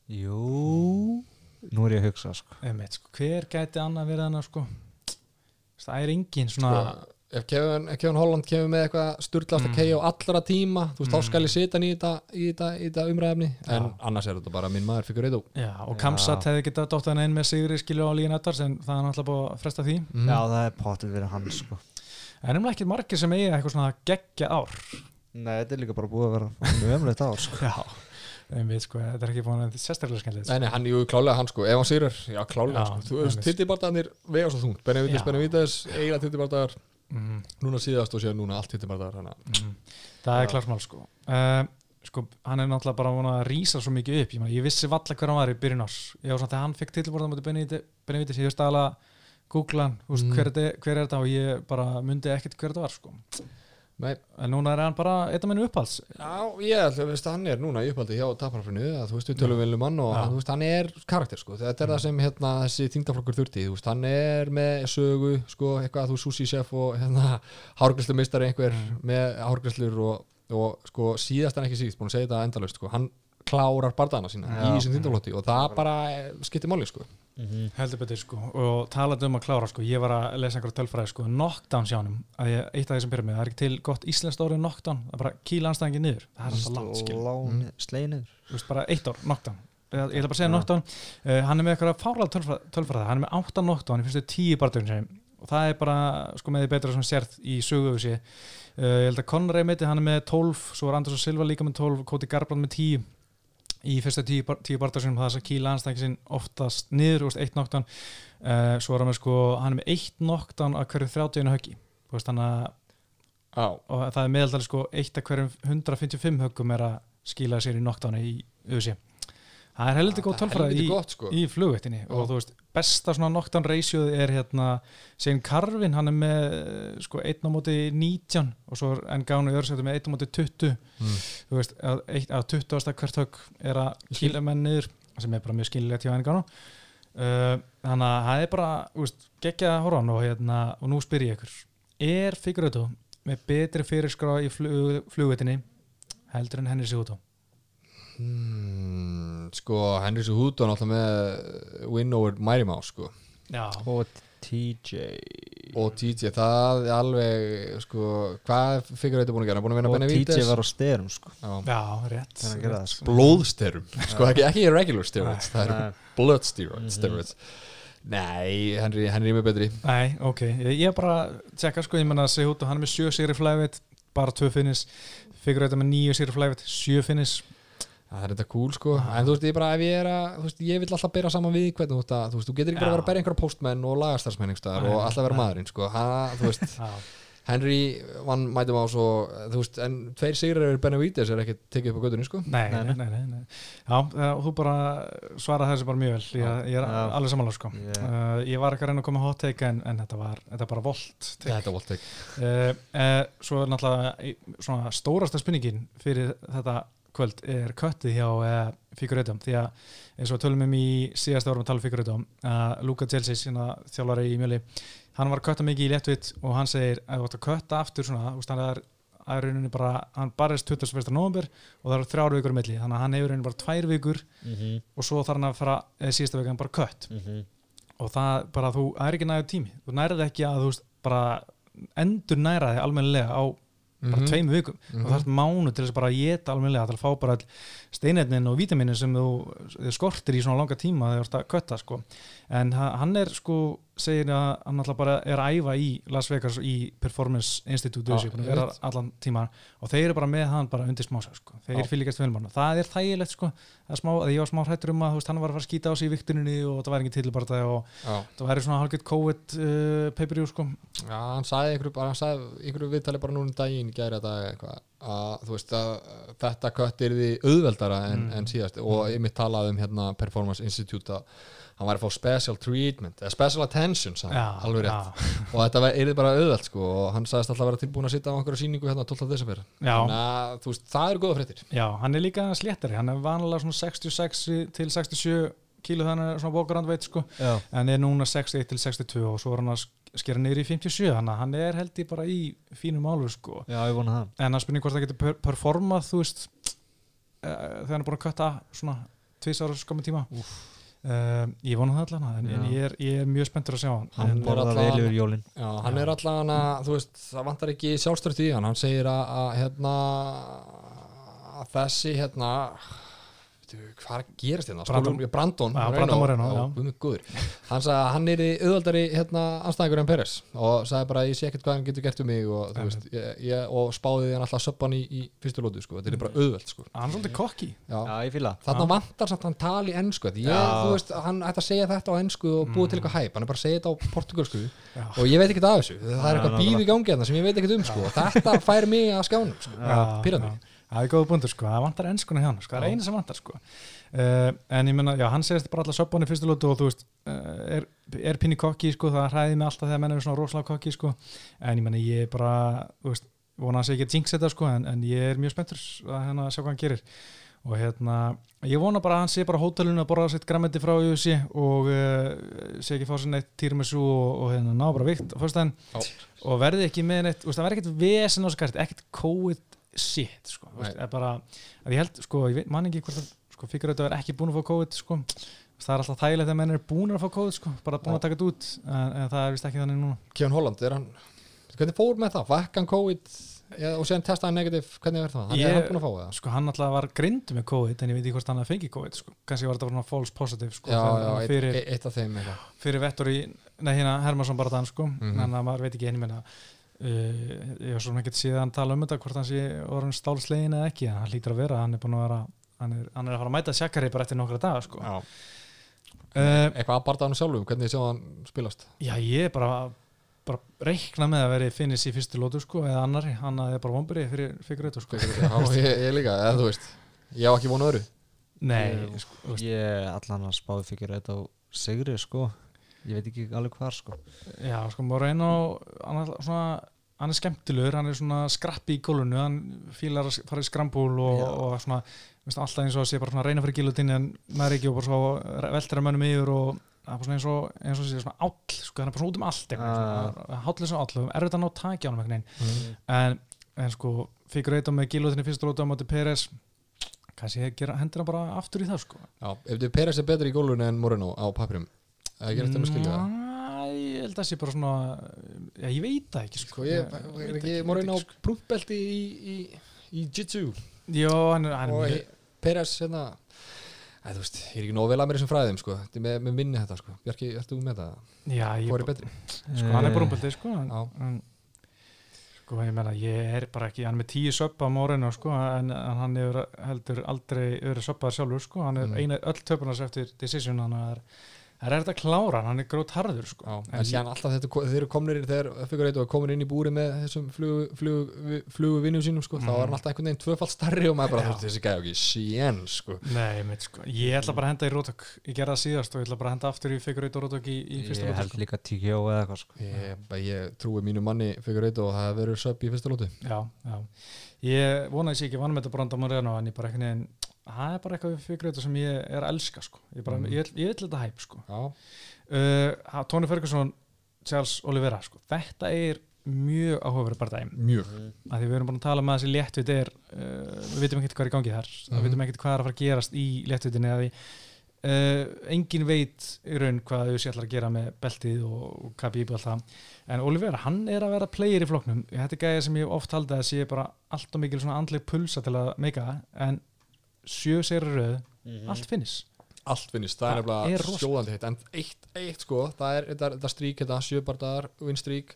Jú Nú er ég að hugsa sko. Einmitt, sko. hver gæti annað verið hann sko það er engin svona sko, ef Kevin, ef Kevin Holland kemur með eitthvað sturglast Mm. að kegja á allra tíma þú veist, Mm. þá skal ég setja hann í þetta, í þetta, í þetta umræðefni en Já. annars er þetta bara minn maður fyrir reyðu Já, og. Kamsat hefði getað dótt hann einn með Sigri skilju á Lígan Eddars en það er náttúrulega búið að fresta því Mhm. Já, það er potið verið hann sko. En er ekki margir sem eiga eitthvað svona geggja ár. Nei, þetta er líka bara búið að vera mjög ömulegt ár sko. Já, einmitt sko, þetta er ekki búin að sérstaklega skemmtilegt Nei, nei, hann er ju klálega hann sko, ef hann sýrar, já klálega Já, sko. Þú veist, einmitt. tittibardaðanir vega svo þungt, Benevides, Já. Benevides, eiginlega tittibardaðar, mm, núna síðast og síðan núna allt tittibardaðar, hann mm. Það er klart mál sko. Uh, Sko, hann er náttúrulega bara búin að rísa svo mikið upp. Ég, man, ég vissi valla hver hann var í byrjun ás ég var svona þegar hann fekk tilborða mútið Benevides ég veist alveg að googla hann mm. Mm. hver, er hver er þetta og ég bara myndi ekkert hver þetta var sko Nei, en núna er hann bara eitt af minni upphalds já, ég held að veist, hann er núna í upphaldi hjá taparafrinu, að þú veist, við tölum vel um hann og hann, veist, hann er karakter sko, þetta er það sem hérna, þessi þingdaflokkur þurfti, veist, hann er með sögu, sko, eitthvað, þú sushi chef og hérna, hárgræslu meistari einhver Mm. með hárgræslur og, og sko, síðast en ekki síðast, búin að segja þetta endalaust, sko, hann klárar bardaðana sína Já. í þessum þingdaflotti og það bara skiptir máli, sko. -hmm. heldur betur sko. Og talandi um að klára sko ég var að lesa einhverja tölfræði sko knockdown sjánum að ég, eitt af því sem byrja með það er ekki til gott íslenskt orðið knockdown það er bara kýla anstæðingi niður. Það er alltaf langt skil Mm. Sleinir Þú veist, bara eitt ár knockdown. Ég, ætla bara að segja knockdown. Uh, hann er með eitthvað fárlega tölfræði, tölfræði hann er með átta knockdown í fyrstu tíu barndögn sem og það er bara sko með því betra sem sérð í söguðu uh, ég held að Conrad meiti hann er með 12 svo er Anders og Silva líka með 12 Koti Garbrand með 10 í fyrsta tíu, tíu barndarsinum það er að kýla anstækja sinn oftast niður, eitt noktan. Uh, svo er hann með sko, hann er með eitt noktan að hverju 30 höggi. Veist, að og það er meðaldali sko eitt að hverjum 155 höggum er að skila sér í noktáni í USA það er heldur góð tölfræði í, sko. í flugvettinni og þú veist, besta svona noktán reysjóð er hérna, Sein Karvin hann er með sko 1 á móti 19 og svo er Engánu Jörsættu með 1 á móti 20 Mm. þú veist, að, eitt, að 20. hvert högg er að kýla menn niður sem er bara mjög skililegt hjá Engánu uh, þannig að það er bara geggjað að horfa á hann og, hérna, og nú spyr ég ykkur er Figueiredo með betri fyrirskrá í flug, flugvetinni heldur en Henry Sigurðó Hmm, sko, Henry Suhuto er náttúrulega með win over Mighty Mouse sko. Já, og TJ og TJ, það er alveg sko, hvað fyrir þetta búin að gera? Er búin að vinna og TJ var á styrum sko. Sko. blóðstyrum sko, ekki, ekki regular steroids, það eru blood steroids, Mhm. steroids. Nei, Henry, Henry er mjög betri Nei, ok, ég, ég bara tjekka sko, ég menna að Sigurðó, hann er með 7 sigri flæfið bara 2 finnis Figueiredo með 9 sigri flæfið, 7 finnis Það er þetta cool sko, en þú veist, ég bara ef ég er að, þú veist, ég vil alltaf bera saman við hvernig þú veist, að, þú veist, þú getur ekki bara að vera að berja einhverja postmenn og lagastarsmenn einhverstaðar Nei, og alltaf vera maðurinn sko, ha, þú veist, Henry vann mætum á svo, þú veist, en tveir sigrar er Benavides er ekki tekið upp á gödunni sko? Nei, nei, Nei, nei, nei. Já, þú bara svara þessu bara mjög vel. Ég, ég er alveg samanlega sko. Yeah. uh, Ég var ekki að reyna að koma hot take en, en þetta var, þetta er bara volt take. Þetta er voltek uh, uh, Svo er náttúrulega svona stórasta spurningin fyrir þetta kvöld er köttið hjá uh, Figureitum því að eins og tölum um í síðasta árum að tala um Figureitum uh, Luka Jelsis, hérna, þjálfari í mjöli hann var að kötta mikið í léttvitt og hann segir að þú ætti að kötta aftur svona, veist, hann er að rauninni bara, hann barist 21. november og það eru þrjár vikur á milli, þannig að hann hefur rauninni bara tvær vikur Mhm, og svo þarf hann að fara eða síðasta vikan bara kött mhm. og það bara þú, það er ekki næður tími þú nærið ekki að þú veist bara endur næra þig almennilega á bara Mhm. tveim vikum Mhm. og það er mánu til þess bara að geta almennilega til að fá bara steinetnin og vítaminin sem þú skortir í svona langa tíma þegar þú ert að kötta sko en ha- hann er sko segir að hann alltaf bara er að æfa í Las Vegas í Performance Institute ja, einmitt. allan tíma og þeir eru bara með hann bara undir smása sko. þeir Já. fylgjast vel mann það er þægilegt sko er smá, að ég var smá hrættur um að veist, hann var að fara að skýta á sig í viktuninni og það væri ekki til bara og Já, það væri svona hálfgett COVID uh, pay-per-view sko Já, hann sagði einhverju, bara, hann sagði einhverju viðtali bara núna um daginn gæri að dag eitthvað að þú veist að þetta kött er því auðveldara en, Mm. en síðast og ég mitt talaði um hérna Performance Institute að hann væri að fá special treatment eða special attention, sagði hann, alveg rétt. og þetta er bara auðveld sko og hann sagðist alltaf að vera tilbúin að sitja á einhverju síningu hérna 12. desember. Já, þannig að þú veist, það eru góða fréttir. Já, hann er líka sléttari hann er vanlega svona 66 til 67 kíló þannig er svona bókarand sko. Já. en er núna 61 til 62 og svo er hann að skera niður í 57 þannig að hann er held í bara í fínum álur sko. Já, ég vona það. En að spurning hvort það getur per performað þú veist uh, þegar hann er búin að kötta svona tvisar skamma tíma uh, ég vona það allan en, en ég, er, ég er mjög spenntur að sjá hann. Hann en, er jólin. Já, hann Já. er allavega, þú veist, það vantar ekki sjálfstört í hann, hann segir að, að hérna að þessi hérna hvað gerist hérna? Brandon- Spólum- Brandon, Já, Brandon Moreno, hann sagði að hann er í auðvaldari hérna anstæðingur en Peres og sagði bara ég sé ekkert hvað hann getur gert um mig og, veist, ég, ég, og spáði hann alltaf söppan í, í fyrstu lótu, sko, þetta er bara auðveld sko. hann er svolítið kokki Þarna vantar samt hann tali ennsku hann ætti að segja þetta á ennsku og búið til Mm. eitthvað hæp, hann er bara að segja þetta á portugalsku og ég veit ekkert af þessu. Það er eitthvað í gangi þarna sem ég veit ekkert um sko. og þetta fær mig að skjánum sko. Það er góða bundur sko, það vantar ennskuna hjá hann sko, það er Já. eina sem vantar sko. Uh, en ég menna, já, hann segist bara alltaf söpbáni fyrstu lótu og þú veist, uh, er, er pinni kokki sko, það hræði mig alltaf þegar menn er svona rosalega kokki sko, en ég menna ég er bara, þú veist, vona að segja ekki að jinx þetta sko, en, en ég er mjög spenntur að hérna sjá hvað hann gerir. Og hérna, ég vona bara að hann sé bara á hótelinu að borða sitt græmmendi frá UFC og uh, sé ekki fá sér neitt týrmessu og, og hérna ná bara vikt og verði ekki með neitt, það verði ekkert vesen á þessu kart, ekkert COVID shit, sko, Nei. er bara að ég held, sko, ég veit, man ekki hvort sko, fyrir að það er ekki búin að fá COVID, sko. Það er alltaf þægilegt að menn er búin að fá COVID, sko bara búin að taka þetta út, en, en það er vist ekki þannig núna. Kjón Holland, er hann hvernig fór með það, vakkan COVID eða, og séðan testaði negativ, hvernig verður það? Hann Ég- er hann búin að fá það? sko, hann alltaf var grind með COVID, en ég veit ekki hvort hann að fengi COVID, sko, kannski var þetta bara false positive, sko, já, já, hann fyrir, eitt, eitt fyrir vettur í, nei, hérna, Hermansson bara þann, sko Mhm. en að maður veit ekki henni meina uh, ég var svona ekkert síðan að tala um þetta hvort hann sé orðin stálslegin eða ekki, en hann hlýtur að vera hann er búin að vera hann er, hann er að fara að mæta Sjakari bara eftir nokkra daga sko. Já. uh, Eitthvað að bardaðanum sjálfum, hvernig sjá hann spilast Já, ég er bara, bara reikna með að veri finnis í fyrstu lótu sko, eða annari, hann er bara vombri fyrir fyrir sko. Já, ég, ég líka, eða þú veist Ég á ekki vonu öðru Nei, Ég- sko, Ég allan að spáði fyrir þetta á Sigri sko Ég veit ekki alveg hvar sko. Já, sko, Moreno hann er svona hann er skemmtilegur, hann er svona skrappi í gólfinu, hann fílar að fara í skrambúl og, og svona veist, alltaf eins og að sé bara svona að reyna fyrir gilutinni en maður ekki og bara svo veldur að mönnum yfir og það er bara svona eins og, eins og sé svona áll, sko, hann er bara svona út um allt Ah. hállis og áll, erfitt að ná taki á hann Mm. en, en sko fyrir eitthvað með gilutinni fyrstu lótu á móti Peres kannski gera hendina bara aftur í það sko. Já, ef þið Peres er betri í gólfinu en Moreno á papirum Það gerir þetta með skilja það Næ, ég held að það sé bara svona já, ég veit það ekki sko, Sko ég, Ég er ekki veit á prúmpbelti í, í, í Jitsu Jó, hann er, hann og er he- Peres hérna Æ, þú veist, ég er ekki nóg vel að mér þessum fræðum sko. Þetta er með, með minni þetta sko. Bjarki, ertu með það? já, ég, Hvor er betri? sko, hann er brúmböldi sko, en, sko, ég meina, ég er bara ekki hann er með tíu söppa á morinu sko, en, en hann hefur heldur aldrei verið söppaðar sjálfur, sko, hann er Mm. eina öll töpunars eftir decision, hann er það er þetta að klára, hann, er grót harður sko. Já, En en síðan alltaf þetta, þeir eru komnir þegar fyrir eitthvað komin inn í búri með þessum flugu, flugu, flugu vinnum sínum sko, þá er hann alltaf einhvern veginn tvöfalt starri og maður bara, veist, þessi gæði ekki síen sko. Nei, mitt, sko. ég ætla bara að henda í rótök ég gerði það síðast og ég ætla bara að henda aftur í figureit og rótök í, í fyrsta Ég lótu held sko. líka TKO eða eitthvað sko ég, ég trúi mínu manni fyrir eitthvað og það verður söp í fyrsta lótu Það er bara eitthvað við figureit sem ég er að elska sko. Ég, bara, Mhm. ég, ég vil þetta hæp sko. Já, uh, Tony Ferguson, Charles Oliveira sko. þetta er mjög áhugaverið bara dæmi mjög að því við erum búin að tala með þessi léttvit er uh, við vitum ekkert hvað er í gangi þar Mhm. við vitum ekkert hvað er að fara að gerast í léttvitinni að því uh, engin veit í raun hvað þau sé allar að gera með beltið og, og Khabib og allt það en Oliveira, hann er að vera player í flokknum þetta er gæði sem ég hef oft haldið að sé bara allt og mikil svona andleg pulsa til að meika það, en sjö sér röð, allt finnis allt finnist, það Það er nefnilega sjóðandi heitt en eitt, eitt sko, það er þetta, þetta strík þetta sjöbardagar, winstrík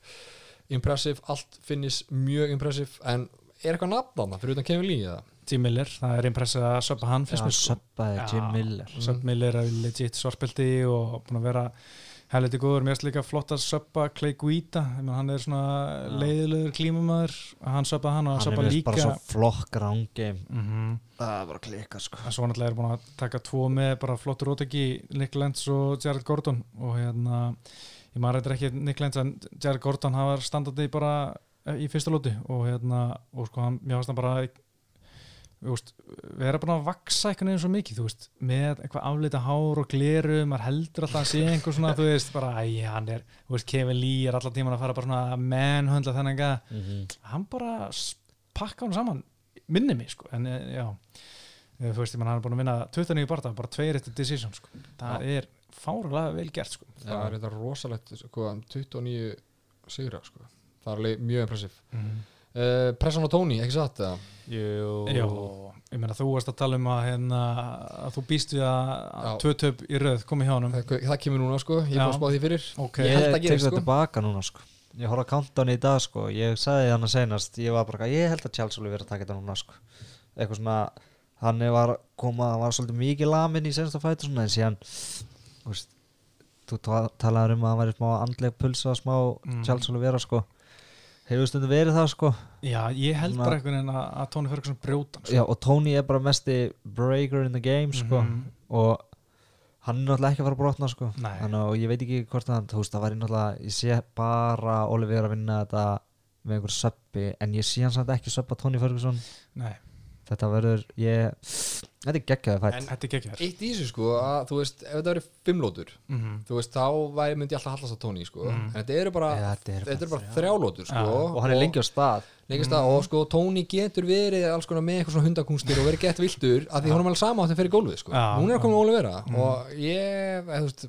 impressive, allt finnist mjög impressive, en er eitthvað nafn fyrir utan Kevin Lee eða? Jim Miller, það er impressið að söppa hann fyrst mér sko. söppaði. Jim Miller Söpp Miller er legit svartbelti og búin að vera helviti góður, mér erst líka flott að söppa Clay Guida, ég meina, hann er svona Já. leiðilegur klímumæður hann söppa hann og hann Hann er söppa líka bara svo flokk ground game. Mm Það er bara klika sko. En svo náttúrulega er búin að taka tvo með bara flottur óteki, Nick Lenz og Jared Gordon. Og hérna ég maður reyndar ekki Nick Lenz en Jared Gordon hann var standandi bara eh, í fyrsta lóti. Og hérna og sko hann, mér fannst hann bara veist, við erum búin að vaksa einhvern veginn svo mikið, veist, með eitthvað afleita hár og gleru, maður heldur alltaf að sé einhver svona, þú veist, bara, æ, hann er þú veist, Kevin Lee er allan tíman að fara bara svona manhundla þennan gæða Mhm. hann bara pakka hann saman minni mig sko en eh, já. Eh, þú veist hann er búin að vinna 29 barða bara tveir eftir decision sko. Það er fárulega vel gert sko. Það er þetta rosalegt sko, 29 sigra sko. það er mjög impressive uh, Pressan og Tony, ekki satt? Jú. Já ég meina þú varst að tala um að, hérna, að þú býst við að, Já. að tvö töp í röð komi hjá honum. Það, það kemur núna sko, ég búin að spá því fyrir. Ok, Ég held Ég að tek gerist, þetta sko. tilbaka núna sko. Ég horfði að countdown í dag sko. Ég sagði hann að senast Ég var bara, ég held að Charles Oliver að taka þetta núna sko. Eitthvað svona Hann var koma, hann var svolítið mikið lamin í senasta fætu svona En síðan Þú veist Þú ta- talaðir um að hann væri smá andleg pulsa Smá Mm. Charles Oliver sko Hefur stundum verið það sko já ég held Svona- bara einhvern veginn að, að Tony Ferguson brjóta sko. Já og Tony er bara mesti breaker in the game sko Mhm. Og hann er náttúrulega ekki að fara að brotna sko. Þannig og ég veit ekki hvort hann, þú veist, það væri náttúrulega, ég sé bara Oliver að vinna þetta með einhver söppi, en ég sé hann samt ekki söppa Tony Ferguson, nei, þetta verður, ég, þetta er geggjaði fætt. En- þetta er hér eitt í þessu sko, að þú veist ef þetta verið fimmlótur, mm þú veist þá væri, myndi ég alltaf hallast á Tony sko, Mhm. en þetta eru bara, Eða, þetta eru þetta eru bara þrjá. þrjálótur sko, Já, Og hann er lengi á stað. Leikist það, og sko Tony getur verið alls konar með eitthvað svona hundakúnstir og verið gett viltur að því hún er alveg sama á þeim fyrir gólfið sko. Hún er að koma já. með Olivera og ég, þú veist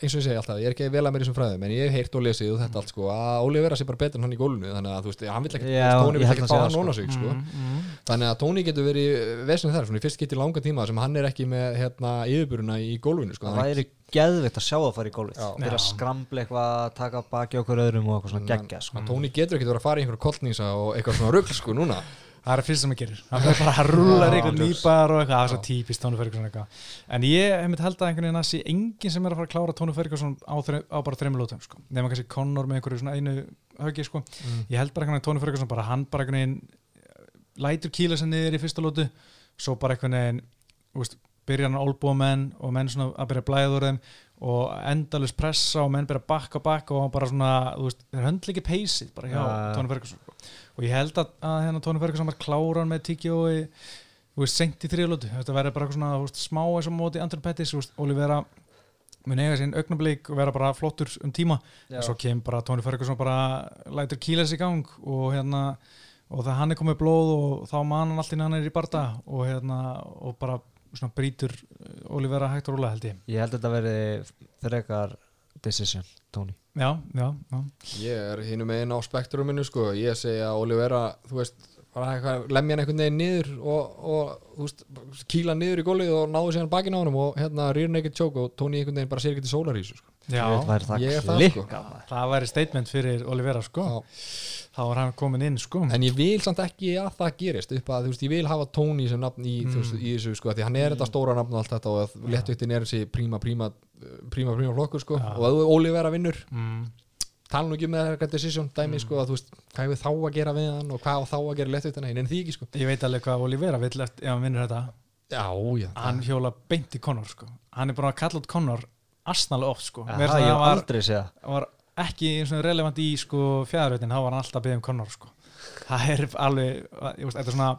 eins og ég segi alltaf, ég er ekki vel að mér í þessum fræðum en ég hef heyrt og lesið og þetta allt sko að Olivera sé bara betur en hann í gólfinu þannig að þú veist, hann vill ekki, vill held ekki að fá hann það, nóna sko. sig sko. mm, þannig að Tony getur verið vesnið þar, svona í fyrst getið langa tíma sem hann er ekki með hérna yfirburuna í gólfinu sko. Það væri geðvikt að sjá það fara í gólfið. Já. Fyrir að Já. skramla eitthvað, taka baki okkur öðrum og eitthvað svona geggja, sko. Að Tony getur ekki verið að fara í einhverja kollnýsa og eitthvað svona rugl sko núna það er fyrst sem hann gerir hann er bara að rúla einhvern nýbar og eitthvað, það er svo típist Tónu Ferguson en ég hef held að einhvern veginn að sé enginn sem er að fara að klára Tónu Ferguson á, á bara þreymur lótum sko. nema kannski Conor með einhverju svona einu höggi sko. ég held bara einhvern veginn Tónu Ferguson bara hann bara einhvern veginn eh, lætur kýla sér niður í fyrsta lótu svo bara einhvern veginn úst, byrja hann að olbúa menn og menn svona að byrja að blæða úr þeim og endalus pressa og menn byrja að bakka bakka og bara svona, þú veist, þeir höndla ekki peysið bara hjá Ja. Tóni Ferguson sko. Og ég held að, að hérna Tóni Ferguson var kláran með tíkjói þú veist, senkt í þriðlótu þetta verður bara svona, veist, smá eins og móti Andrew Pettis, þú veist, Olivera mun eiga sín augnablík og vera bara flottur um tíma, en svo kemur bara Tóni Ferguson bara lætur kýla sig í gang og hérna, og það hann er komið blóð og þá man hann allt inn hann er í barda og hérna, og bara svona brýtur Olivera hægt og rúlega held ég. Ég held að þetta verði frekar decision, Tony já, já, já, Ég er hinum meginn á spektruminu sko. ég segja að Olivera þú veist, lemja hann einhvern veginn niður og, og veist, kýla niður í gólið og náðu síðan bakinn á hann og hérna rear naked choke og Tony einhvern veginn bara sér sólar í þessu sko. Já. Það Ég er það, sko. það væri statement fyrir Olivera sko, Já. þá var hann komin inn sko en ég vil samt ekki að það gerist upp að þú veist, ég vil hafa Tony sem nafn í, mm. veist, í þessu sko, því hann er þetta stóra nafn og allt þetta og léttvittin er þessi príma príma príma príma flokkur sko Já. og að Olivera vinnur mm. tala nú ekki um með þetta decision dæmi sko að þú veist, hvað hefur þá að gera við hann og hvað á þá að gera léttvittina en því ekki sko ég veit alveg hvað Olivera vill eftir, ef hann vinnur þetta Já, já, hann hjóla beint í Conor sko. hann er búin að kalla út Conor asnalega oft sko. Það finnst ég hef aldrei séð var ekki eins og relevant í sko, fjæðarveitin, þá var hann alltaf að byggja um Conor sko. það er alveg ég veist, þetta er svona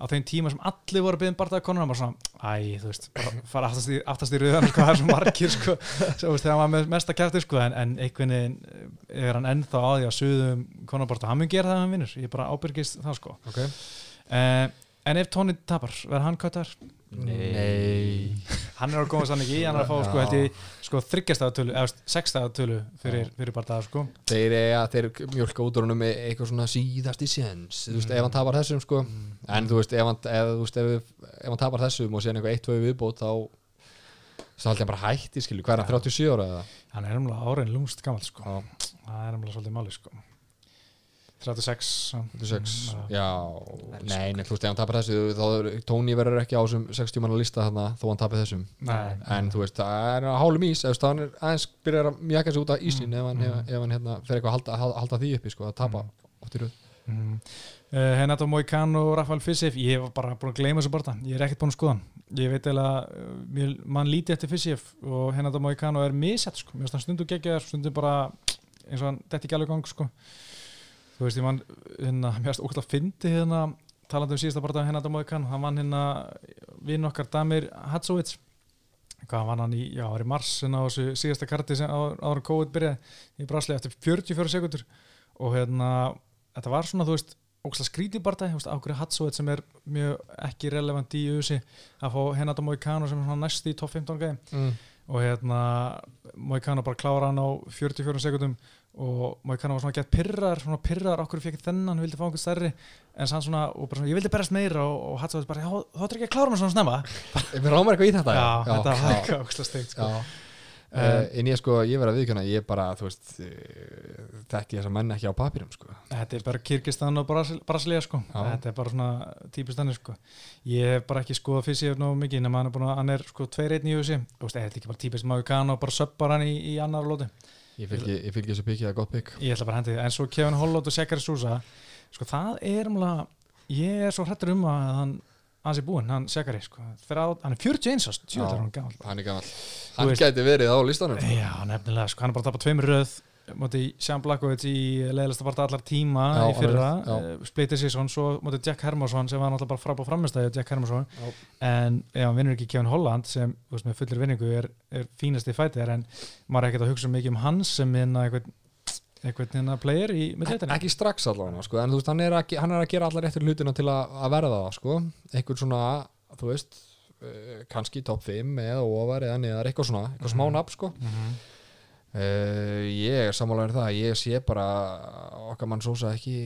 á þeim tíma sem allir voru að byggja um bardaði Conor hann var svona, æ, þú veist, bara fara aftast í, aftast í rauðan, sko, það er svo margir sko, hann var með mesta kæfti sko, en, en einhvern veginn er hann ennþá á því að suðum Conor bardaði, hann mun gera það hann vinnur, ég bara ábyrgist það sko ok uh, en ef Tony tapar, verður hann köttar? Nei. Hann er að koma sann ekki í, hann er að fá sko, sko þryggjastæðatölu, eða sextæðatölu fyrir, fyrir bardaða sko. Þeir eiga, þeir mjölka út úr honum með eitthvað svona síðasti séns Þú veist, ef hann tapar þessum sko. En þú veist, ef hann, ef, veist, ef, ef hann tapar þessum og síðan eitthvað eitt, tvö viðbót þá þá held ég bara hætti, skilju, hvað er hann 37 ára hann er umlega árein lúmst gammal sko. Það er umlega svolítið máli sko 36 já. 36, Mm, já, nei, nei, þú veist, ef hann tapar þessu þá er Tony verður ekki á þessum 60 manna lista þarna þó hann tapar þessum Nei. En þú veist, það er að hálum ís, ef hann er aðeins byrjar að mjaka sig út af ísin ef hann, ef, ef hann hérna, fer eitthvað að halda, halda, því uppi, sko, að tapa oft í röð mm. uh, Henato Moicano og Rafael Fissef ég var bara búin að gleyma þessu barða ég er ekkert búin að skoða hann ég veit eða uh, mann líti eftir Fissef og Henato Moicano er misett sko. mér finnst hann stundu geggjað stundu bara eins og hann detti ekki alveg í gang sko. Þú veist ég mann hérna, mér finnst ókvæmt að fyndi hérna talandi um síðasta barða Henato Moicano hann vann hérna vinn okkar Damir Hatsovits hvað vann hann í, já, var í mars en á þessu síðasta karti sem á- áður en COVID byrjaði í Brasli eftir 44 sekundur og hérna, þetta var svona, þú veist ógslag skrítið bara það, ákveður Hatsovit sem er mjög ekki relevant í USA að fá Henata Moicano sem er svona næst í top 15 gæði mm. og hérna Moicano bara klára hann á 44 sekundum og Moicano var svona gett pyrrar svona pyrrar okkur fekk þennan, vildi fá einhvern stærri en sann svona, og bara svona, ég vildi berast meira og, og Hatsovit bara, já, þú ættir ekki að klára mig svona snemma Mér rámar eitthvað í þetta já, þetta var já, eitthvað sko. já. Uh, en ég sko, ég verð að viðkjöna ég bara, þú veist uh, þekki þessa menn ekki á papirum sko. Þetta er bara Kyrkistan og Brasil, Brasilia sko. Já. þetta er bara svona típist hann sko. ég hef bara ekki skoðað fyrir sér nógu mikið nema hann er að, er sko 2-1 er ég fylgi, ég fylgi þessu pikið að gott pikk ég ætla bara að hendi því, en svo Kevin Hollot og Sekari Sousa sko það er umlega ég er svo hrættur um að hann hans er búinn, hann Sekari sko. Hann er 41 ást, Já. tjóðar hann gammal hann er gammal hann gæti verið á listanum sko. Já, nefnilega, sko, hann er bara að tapa tveimur röð móti Sján Blakovits í leðilegsta parta allar tíma Já, í fyrra uh, Splitið Sisson, svo móti Jack Hermansson sem var náttúrulega bara frábá framistæði Jack Hermansson Já. en ef hann vinnur ekki Kevin Holland sem veist, með fullir vinningu er, er fínasti fætir en maður er ekkert að hugsa mikið um hans sem hérna einhvern einhvern hérna player í mittleitinni ekki strax allavega sko, en þú veist, hann er, að, hann er að gera allar réttur hlutina til að, að verða það sko. einhvern svona, þú veist uh, kannski top 5 eða ofar eða neðar, eitthvað svona, eitthvað smá Mhm. nafn sko. mm -hmm. Uh, ég er sammálaður það ég sé bara okkar mann sósa ekki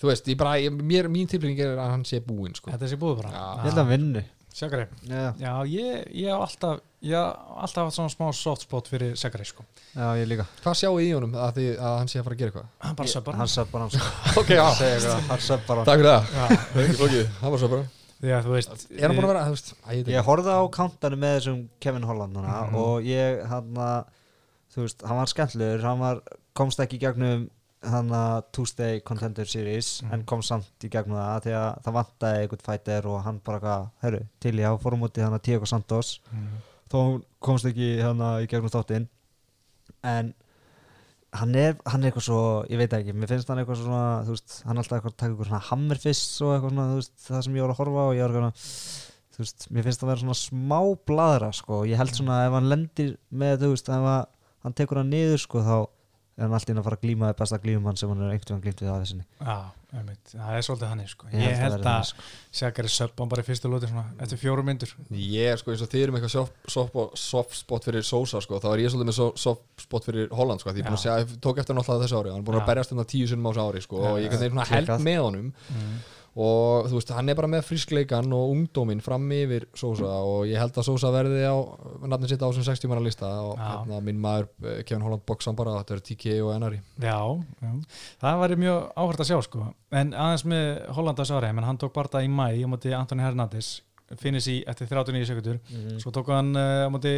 þú veist, ég bara, ég, mér, mín tilfinning er að hann sé búinn sko. Þetta sé búið bara. Já. Ég að hann vinnu Sjagari Já, Já, ég, ég hef alltaf ég hef alltaf haft svona smá soft spot fyrir Sjagari sko. já ég líka. Hvað sjáu í honum að, því, að hann sé að fara að gera eitthvað? Hann bara söpar. Hann söp bara hann sko. Ok, já, Hann söp bara takk fyrir það. Já, Það er ekki flókið, hann bara því að þú veist Er hann búin að vera, þú veist, ég Ég horfði á kantanu með þessum Kevin Holland núna Mhm. og ég hann að þú veist, hann var skemmtlegur hann var, komst ekki í gegnum hann að Tuesday Contender Series Mhm. en kom samt í gegnum það því að það vantaði einhvern fighter og hann bara hvað, herru, til ég á formúti hann að Diego Santos Mm. þó komst ekki hann í gegnum þáttinn en hann er, hann er eitthvað svo, ég veit ekki mér finnst hann eitthvað svona, þú veist hann er alltaf eitthvað að taka eitthvað svona hammerfist og eitthvað svona, veist, það sem ég var að horfa og ég eitthvað svona, þú veist, mér finnst það að vera svona smá bladra, sko, ég held svona ef hann lendir með, þú veist, ef að hann tekur hann niður, sko, þá er hann alltaf inn að fara að glíma við besta glímumann sem hann er einhvern veginn glímt við þessinni Já, einmitt, það er svolítið hann sko. Ég Ég held að að sko. Sjagari söpar bara í fyrstu lóti svona, eftir fjórum myndur Ég, sko, eins og þið erum eitthvað soft, soft, soft spot fyrir Sosa, sko, þá er ég svolítið með so, soft spot fyrir Holland, sko, því ég er að segja, tók eftir hann alltaf þessu ári, hann er búin að Já. berjast um það tíu sinnum á þessu ári, sko, og ég held með honum mm. Og þú veist, hann er bara með frískleikan og ungdóminn fram yfir Sosa og ég held að Sosa verði á nafnin sitt á þessum 60 manna lista og hérna, minn maður eh, Kevin Holland boksan bara, þetta er TK og NRI Já, já, það væri mjög áhört að sjá sko. en aðeins með Hollandas ári menn hann tók bara í mæ á móti Antoni Hernández finnist í eftir 39 sekundur Mhm. svo tók hann uh, á móti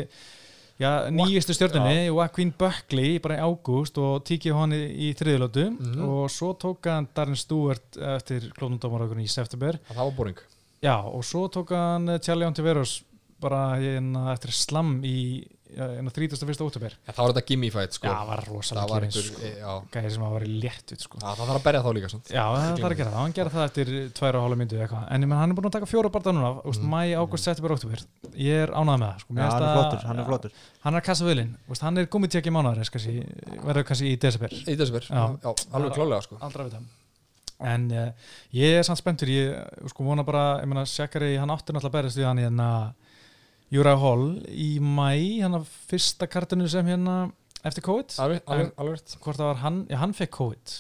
já, nýjustu stjórnunni, Joaquin Buckley bara í ágúst og tíkið hann í, þriðilótu Mhm. og svo tók hann Darren Stewart eftir klónundómaraugunni í september. Það var boring. Já, og svo tók hann Charlie Ontiveros bara hérna, eftir slam í hérna, 31. óttubér en þá var þetta gimme fight, sko já, það var það rosalega var einhver, sko. eh, gæði sem að var létt ut, sko. Það þarf að berja þá líka? Já, það þarf að gera það, hann gera það eftir tværa og hálfa myndu eitthvað, en ég menn hann er búin að taka fjóra barða núna, Mhm. mæ, ágúst, september, oktober ég er ánægð með það, sko finnst hann er flottur, hann er flottur hann er að kassa völin, hann er gummitekki mánuðar kannski, verður kannski í desember í desember, Já. já, alveg klálega, sko aldrei að vita en uh, ég er samt spenntur ég sko vona bara, ég meina Júra Hall í mæ hann að fyrsta kartinu sem hérna eftir COVID, alveg, alveg, alveg hvort það var hann já, hann fekk COVID,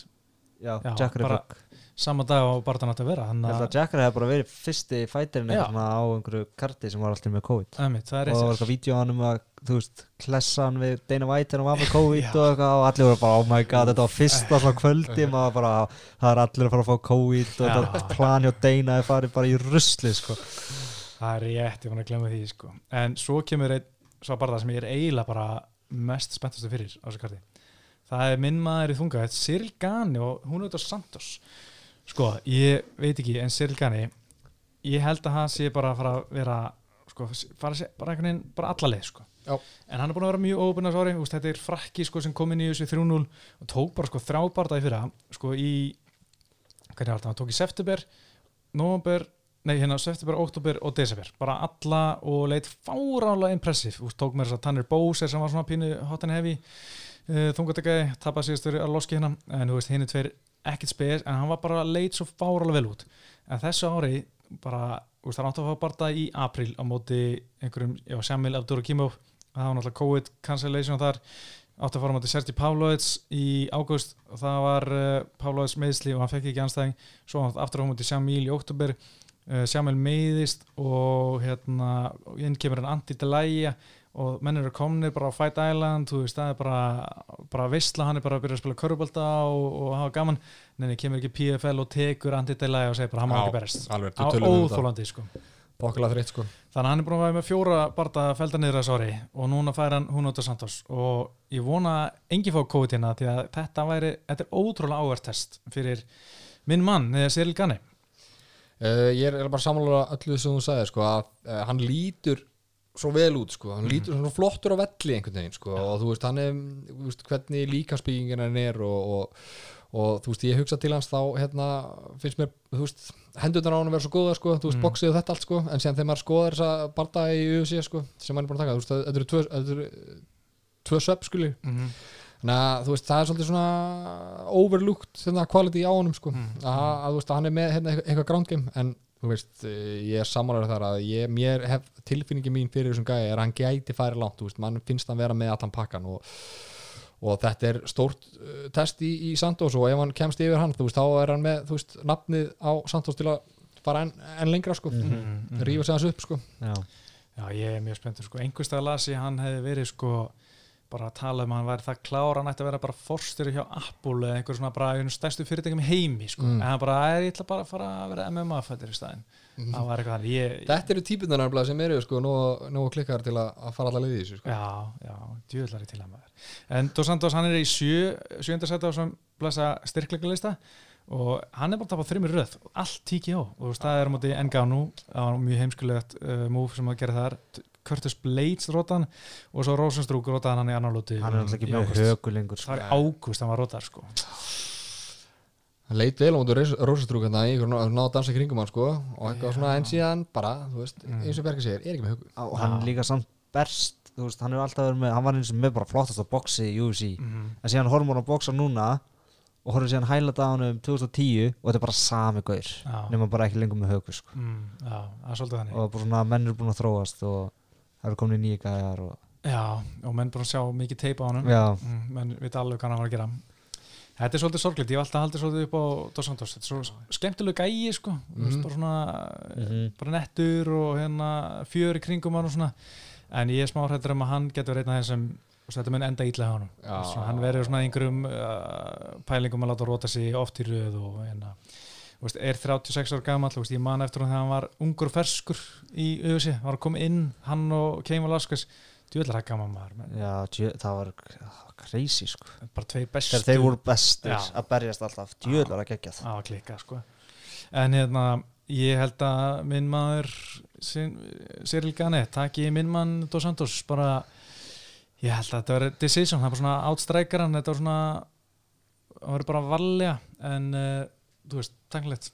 Já, Já, Jack bara- Rebuk sama dag á barðan átti að vera hann Ég held að, Jackar hefði bara verið fyrsti fætirinn á einhverju karti sem var alltaf með COVID. Er og það var eitthvað vídeo á hann um að þú veist, klessa hann við Dana White þegar hann var með COVID og eitthvað og allir voru bara oh my god, þetta var fyrsta svona kvöldi. Maður bara, það er allir að fara að fá COVID og þetta plan hjá Dana er farið bara í rusli sko. Það er rétt, ég var að glemma því sko. en svo kemur einn svo barða sem ég er eiginlega bara mest spenntastu fyrir á þessu karti. Það er minn maður í þunga, þetta er Cyril Gani og hún er auðvitað Santos. Sko, ég veit ekki, en Cyril Gani ég held að hann sé bara að fara að vera sko, fara að sé bara einhvern veginn bara alla leið sko. Já. en hann er búin að vera mjög óbunna sári þetta er frakki sko, sem kom inn í þessu 3-0 og tók bara sko, þrjá barða í fyrra. Sko í hvernig var þetta, hann tók í september november, nei hérna september, oktober og desember, bara alla og leitt fárálega impressiv Úst, tók mér þess að Tanner Bowser sem var svona pínu hot and heavy uh, þungatekkaði, tapaði síðastur að loski hérna, en þú veist, hinn er tveir ekkert spes, en hann var bara leitt svo fárálega vel út. En þessu ári bara, veist, hann átti að fá barða í april á móti einhverjum, já, Samil Abdurakimov það var náttúrulega COVID cancellation þar. Átti að fara á móti Sergi Pavlovits í águst og það var uh, Pavlovits meðsli og hann fekk ekki anstæðing svo hann aftur á móti Sjamil í oktober uh, Sjamil meiðist og hérna inn kemur hann Andi Delæja og mennir eru komnir bara á Fight Island þú veist það er bara, bara veistla hann er bara að byrja að spila körubölda og, og hafa gaman. En það kemur ekki PFL og tekur Andi Delæja og segir bara hann má ekki berist alveg, á um óþólandi sko. Þreitt, sko. Þannig að hann er búin að vera með fjóra barða felda niður þessu ári og núna fær hann hún út af Santos. Og ég vona að engi fá COVID hérna því að þetta væri, þetta er ótrúlega áhvert test fyrir minn mann, eða Cyril Gani Uh, ég er bara samanlega öllu sem þú sagði sko, að uh, hann lítur svo vel út sko, hann lítur svona flottur á velli einhvern veginn sko, og þú veist hann er þú veist, hvernig líkansbyggingin hann er og, og, og þú veist ég hugsa til hans þá hérna finnst mér þú veist hendurnar á hann vera svo góða sko, þú veist Mm. boxið og þetta allt sko, en síðan þegar maður skoðar þessa barda í UFC sko, sem hann er búin að taka þú veist, þetta eru tvö söp skuli, mm -hmm. Þannig að þú veist það er svolítið svona overlooked þetta quality á honum sko Mm. að, að þú veist að hann er með hérna, eitthvað, ground game en þú veist eh, ég er sammálar þar að ég, mér hef tilfinningi mín fyrir þessum gæði er að hann gæti færi langt þú veist, mann finnst hann vera með allan pakkan og, og þetta er stórt uh, test í, í Santos og ef hann kemst yfir hann þú veist, þá er hann með þú veist, nafnið á Santos til að bara enn en lengra sko Mhm. rífa sig hans upp sko Já, Já, ég er mjög spenntur sko. einhverstað las ég að hann hefði verið sko bara að tala um að hann væri það klár hann ætti að vera bara forstjóri hjá Apple eða einhver svona bara einu stærstu fyrirtækjum í heimi sko. Mm. en hann bara, "Æ, ég ætla bara að fara að vera MMA-fættir í var eitthvað þannig. Ég, Þetta eru típunar sem eru sko nógu, klikkar til að, að fara alla liði í þessu sko. Já, já, djúðlari til að maður En Dos Santos, hann er í sjö sjönda seti á sem blessa styrkleika og hann er bara tapað þrjumir röð. Allt tíki á og það er á móti Ngannou, það var mjög heimskulegt uh, múf sem að gera þar Curtis Blades rótan og svo Rosenstrúk rótaðan hann í annar lóti hann er alltaf ekki í með ágúst. högu lengur sko. Það var í ágúst, hann var rótar sko Hann leit vel á mútu Rósastrúk hann í ykkur náðu að dansa kringum hann sko og eitthvað svona en síðan bara, þú veist, Mm. eins og Berger segir, er ekki með hugu og hann líka samt berst þú veist, hann er alltaf verið með, hann var eins og með bara flottast á boxi í UFC, mm. en síðan horfum hann að boxa núna og horfum síðan hæla á hann um 2010 og þetta er bara sami gaur Já, nema bara ekki lengur með högu sko. mm, er þannig og bara svona menn eru búin að þróast og það eru komin í nýja gæjar og Já, og menn bara sjá mikið teip á hann mm, menn veit alveg hvað hann var að gera. Þetta er svolítið sorglegt, ég hef alltaf haldið svolítið upp á Dos Santos, þetta er svo skemmtileg gæi sko, mm Mhm. bara svona Mhm. bara nettur og hérna fjör í kringum hann og svona. En ég er smá hrættur um að hann getur verið einn af þeim sem þetta mun enda hjá hann hann verður svona einhverjum uh, pælingum að láta róta sig oft í röð og hérna veist, er 36 ára gamall, þú veist, ég man eftir hann þegar hann var ungur ferskur í auðvisi, var að koma inn, hann og Keim Velasquez. Djúðlar að gaman maður já djö, það var crazy sko. Bara tvei bestu. þegar þeir voru bestir Já. að berjast alltaf djöðlar að gegja það á að klikka sko. en hérna ég held að minn maður Cyril Gane taki minn mann Dos Santos bara ég held að þetta verið decision, það var svona outstrikeran, þetta var svona það verið bara valja. En uh, þú veist, tanglegt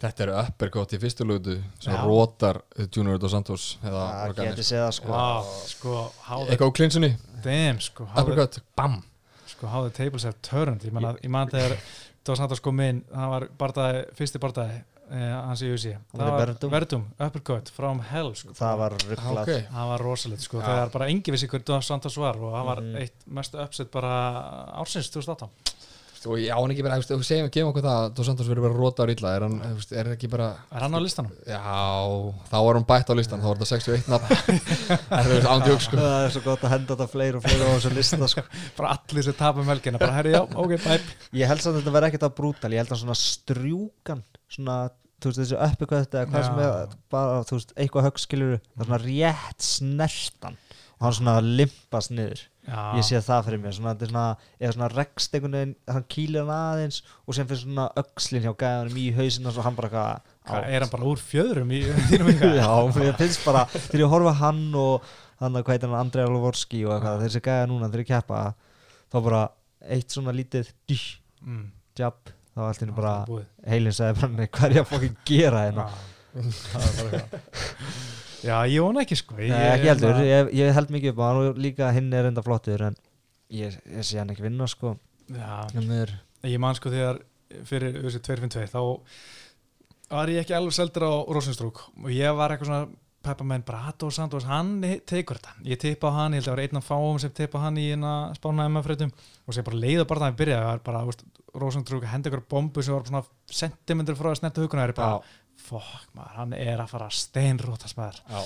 Þetta eru uppercut í fyrstu lögutu sem Já. rótar Junior Dos Santos eða það Organis. geti séð það sko wow, sko, how the, Eitthvað á klinsunni, damn, sko how the, uppercut, bam sko, how the tables have turned ég man, ég man þegar Dos Santos kom inn það var bardaði, fyrsti bardaði eh, hans í USA, var það í var Verdum. Verdum, uppercut from hell sko. það var rugglað ok. það var rosalegt sko, Já. þegar bara engi vissi hver Dos Santos var og það var Mhm. eitt mestu uppsett bara ársins 2018 og já, hann ekki bara, þú veist, ef við segjum, gefum okkur það að Dos Santos verður bara rótar illa, er hann, þú veist, er ekki bara er hann á listanum? já, þá var hann bætt á listan, þá var þetta 61 nafn. Það er ándjók sko. Það er svo gott að henda þetta fleiri og fleiri á þessu lista sko. bara allir sem tapum melkina, bara herri já, ok, bæp ég held samt að þetta verði ekkert að brútal ég held að svona strjúkan svona, þú veist, þessu uppi hvað þetta eða hvað sem er, bara, þú veist, eitthvað höggskilur það er svona rétt snertan og hann svona limpast niður já, ég sé það fyrir mér, svona, svona eða svona rekst einhvern veginn, hann kýlir hann aðeins og sem fyrir svona öxlin hjá gæðanum í hausinn og hann bara eitthvað Hvað, er hann bara úr fjöðrum í þínum? Já, ég finnst bara þegar ég horfa hann og hann að hvað heitir hann Andrei Alovorski og eitthvað þessi gæða núna þegar ég keppa þá bara eitt svona lítið dýr, mm, jab þá allt henni bara heilin sagði bara "Nei, hvað er ég að fokkin gera hérna? Það er bara eitthvað. Já, ég vona ekki sko. Ég, Nei, ekki heldur, hérna- ég, ég held mikið upp á hann og líka hinn er enda flottur en ég, ég sé hann ekki vinna sko. Já, er, ég man sko þegar fyrir þessi 252 þá var ég ekki alveg seldur á Rosenstrúk og ég var eitthvað svona peppamenn bara Dos Santos, hann tekur þetta. Ég tippa á hann, ég held að það var einn af fáum sem tippa á hann í hérna spána MF-freytum og sem bara leiða bara það að byrja, það var bara veist, Rosenstrúk hendi ykkur bombu sem var svona sentimentur frá að snerta huguna, það er bara fokk maður, hann er að fara að steinrótast maður já,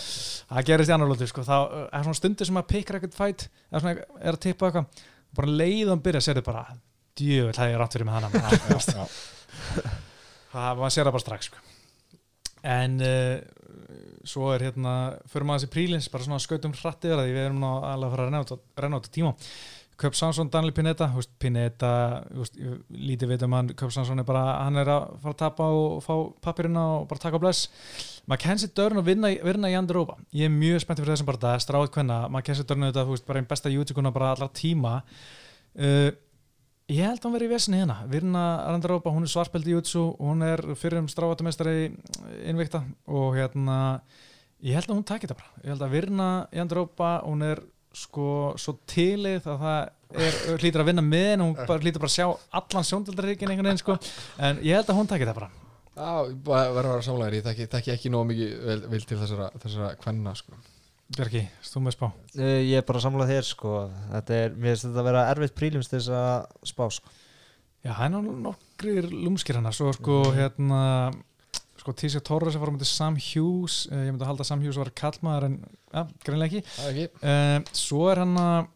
það gerist í annar lóti sko. þá uh, er svona stundir sem að pikkar ekkert fætt svona er að tippa eitthvað bara leiðan byrja, sérðu bara djövel, það er rátt fyrir með já. það, maður sér það bara strax sko. en uh, svo er hérna fyrir maður þessi prílins, bara svona skautum hratt yfir því við erum alveg að fara að renna út á tíma Köp Sansson, Daniel Pineta veist, Pineta, ég lítið veit um hann Köp Sansson er bara, hann er að fara að tapa og fá pappirina og bara taka á bless. Mackenzie Dörn og vinna, vinna í Andrópa. Ég er mjög spenntið fyrir þessum bara það er stráð hvenna, Mackenzie Dörn er þetta, veist, bara einn besta YouTube-kuna bara allar tíma. Uh, ég held að hún verið í vesinni hérna. Vinna Andrópa, hún er svarspeld í YouTube hún er fyrir um stráðatumestari innvikta og hérna ég held að hún takir þetta bara. Ég held að vinna í Andrópa, hún er sko svo tilið að það er, hlýtur að vinna með henni, hún bara, hlýtur bara að sjá allan sjóndaldaríkin einhvern veginn sko. En ég held að hún takir þetta bara. Já, bara verður að vera samlægir, ég þekki, þekki ekki nóg mikið vel, vel til þessara, þessara kvenna sko. Björki, stú með spá? Uh, ég er bara að samla þér sko. Þetta er, mér finnst þetta að vera erfitt prílums til þess að spá sko. Já, það er nú nokkrir lúmskir hana svo sko hérna sko Tísja Torres var á mútið Sam Hughes uh, ég myndi að halda að Sam Hughes var kallmaður en ja, greinlega ekki. Uh, svo er hann að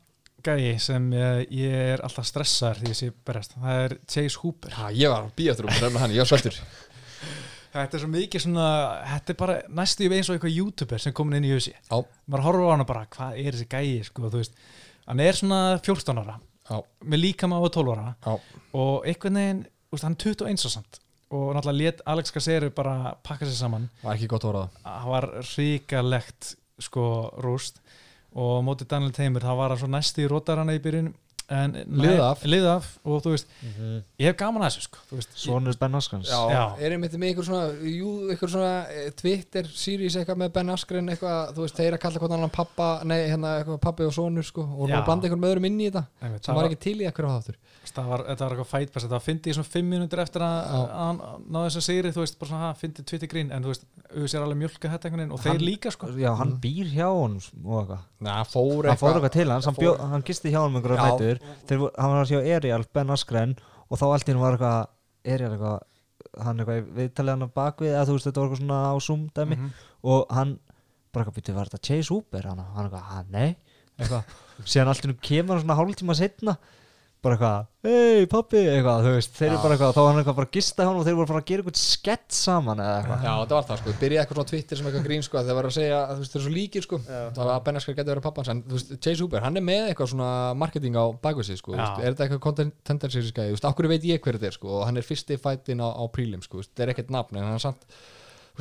gæi sem uh, ég er alltaf stressaður því ég sé berjast, það er Chase Hooper. Já, ég var býð eftir um að hann, ég var sveltur þetta er svo mikið svona þetta er bara næstu í eins og eitthvað youtuber sem komin inn í Já, maður horfir á hann og bara, hvað er þessi gæi sko, hann er svona 14 ára já, með líkama á 12 ára já. og einhvern veginn, hann er 21 og samt og náttúrulega let Alex Caceres bara pakka sér saman. Var ekki gott að voru það hann var ríkalegt sko rúst. Og á móti Daniel Teimur það var hann svo næsti í rótarana í byrjun. En Liðið af. liðið af. Og þú veist, Mhm. ég hef gaman að þessu sko, Svonur Ben Askans Já, Já. er einmitt með einhver svona, jú, einhver svona eh, Twitter, series eitthvað með Ben Askren eitthvað, þú veist, þeir að kalla hvort annan pappa nei, hérna, eitthvað pappi og sonur, sko og blanda einhver með öðrum inn í þetta. Sem það var var, ekki til í eitthvað á þáttur það var, þetta var eitthvað fætbæst þetta var fyndið í svona 5 minútur eftir að, að hann náði þess að sigri, þú veist, bara svona ha, fyndið Twitter grín, en þú veist, auðvitað sér alveg mjölka þetta einhvern veginn og þeir Hann- líka sko. Já, hann býr hjá honum og eitthvað. Hann fór eitthvað. til hans, hann, bjó, hann gisti hjá honum einhverja nætur Hann var hjá Erial, Ben Askren og þá allt í hann var eitthvað Erial eitthvað hann eitthvað í viðtalið hann bakvið eða þú veist þetta var eitthvað svona á Zoom dæmi. Mhm. og hann bara eitthvað býtti bara eitthvað, hei pappi eitthvað, þú veist, þeir eru Já. bara eitthvað þá var hann eitthvað bara að gista hjá hann og þeir voru bara að gera eitthvað skett saman eða eitthvað. Já, þetta var það, sko, byrjaði eitthvað svona Twitter sem eitthvað grín, sko, þeir var að segja að þú veist, þeir eru svo líkir, sko, það var að Ben Askren geti verið pappans, en þú veist, Chase Hooper, hann er með eitthvað svona marketing á bakvið sig, sko, þú Já. veist, er þetta eitthvað content tendencies gæði, þú veist, okkur veit ég hver þetta er, sko, og hann er fyrsti fætin á, á prílim, sko,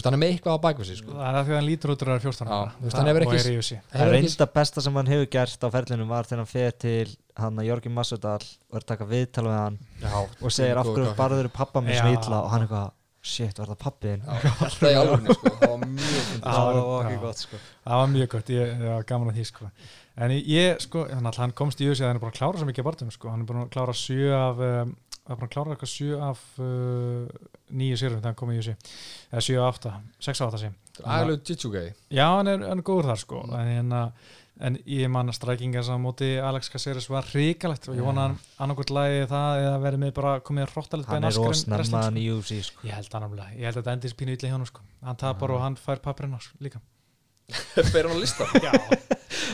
er hann er er með eitthvað á bakvið sig, sko, það er því að hann lítur út úr að vera 14 Já, ára þú veist, hann hefur ekki- er Það reynda besta sem hann hefur gert á ferlinum var þegar hann fer til hann að Jörgjum Massudal og er að taka viðtal við hann Já, og segir af hverju barður pappa mér illa og hann eitthvað, shit, var það pappiðin? alltaf í alvörni, sko, það var mjög Það var ekki gott sko. Það var mjög gott, ég, ég var gaman að því sko. en ég, sko, hann komst í að hann er búin að klára svo mikið að barndum sko. hann er búin að klára sjö af um, það er búin að klára eitthvað sjö af uh, nýju sérum þegar hann kom í húsi eða sjö af átta, sex af átta sem Agalug Jitsu gæði, já, hann er, hann er góður þar sko. En, hérna, en ég man að strækinga sem á móti Alex Caceres var ríkalegt og ég vona hann annarkvæmt lagi það eða verið með bara komið hróttalegt Hann er ósnemma hann í UFC sko. Ég held náttúrulega, ég held að þetta endis pínu illa hjá hann sko. hann tapar og hann fær pappirinn á sko, líka ber hann á lista Já,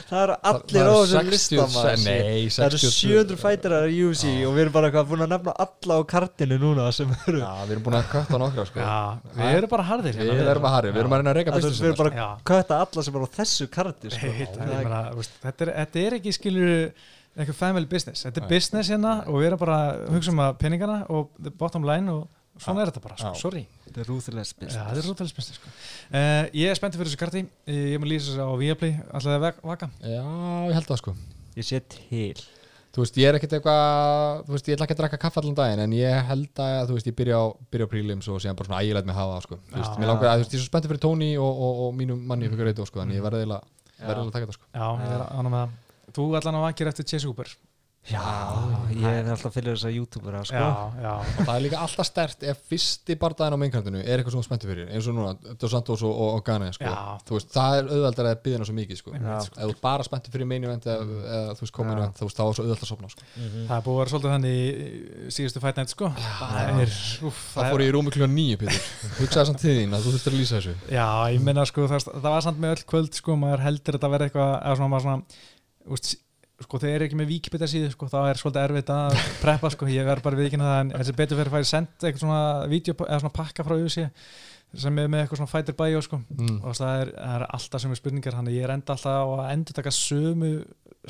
Það eru allir á eru þessum lista 60 maður. Nei, Það eru 62 700 fætirar í UFC Já. og við erum bara búin að nefna alla á kartinu núna sem eru Já, við erum búin að kötta nokkra, sko. Já við erum bara harðir Við hérna. erum að harri, við erum að reyna að reyka er business við erum bara Já. að kötta alla sem eru á þessu karti sko. Það, Það ég er- meina, þú veist, þetta, er, þetta er ekki skilur eitthvað family business, þetta er business hérna og við erum bara að hugsa um að peningana og the bottom line og svona er þetta bara, sko, sorry. Þetta er ruthless Já, business þetta er business sko. uh, Ég er spenntið fyrir þessu karti. Eh, ég mun lýsa þessu á Viaplay, alltaf það vaka Já, ég held það, sko. Ég sé til. Þú veist, ég er ekkert eitthvað, þú veist, ég ætla ekki að drakka kaffe allan daginn, en ég held að, þú veist, ég byrja á, byrja á prílims og síðan bara svona ægilega með hafa sko. Þú veist, Já. mér langar að, þú veist, ég er svo spenntið fyrir Tony og, og, og mínum manni fyrir Greito, sko, en ég verði eiginlega, verði eiginlega að taka þetta, sko. Já, ég er ánum með það. Þú allan að vakir eftir Chase Hooper Já, ég er alltaf fyrir þess að youtubera sko. Já, já, Og það er líka alltaf stert ef fyrsti bardaginn á meinkantinu er eitthvað svona spenntið fyrir, eins og núna, Dos Santos og, og, og Gane, sko. Já. Þú veist, það er auðveldar að byggja hana svo mikið, sko. Ef þú ert bara spenntið fyrir main event eða, eða þú veist, komin Já. event, þú veist, þá er svo auðvelt að sopna, sko. það er búið að vera svolítið þannig í síðustu fight night sko Það er, úf, Það fór ég í rúmi kljóðan nýju, Pétur. Hugsaði samt sko, það, það var samt með öll kvöld sko, maður heldur þetta að vera eitthvað eða svona, maður svona, úst, sko, þegar er ekki með víkibita síðu, sko, þá er svolítið erfitt að preppa, sko, ég verð bara viðkynna það en þessi betur fyrir að færi senda eitthvað svona vídeo, eða svona pakka frá UFC sem er með eitthvað svona fighter bio, sko Mm. og það er, það er alltaf sömu spurningar hann ég er enda alltaf á að endur taka sömu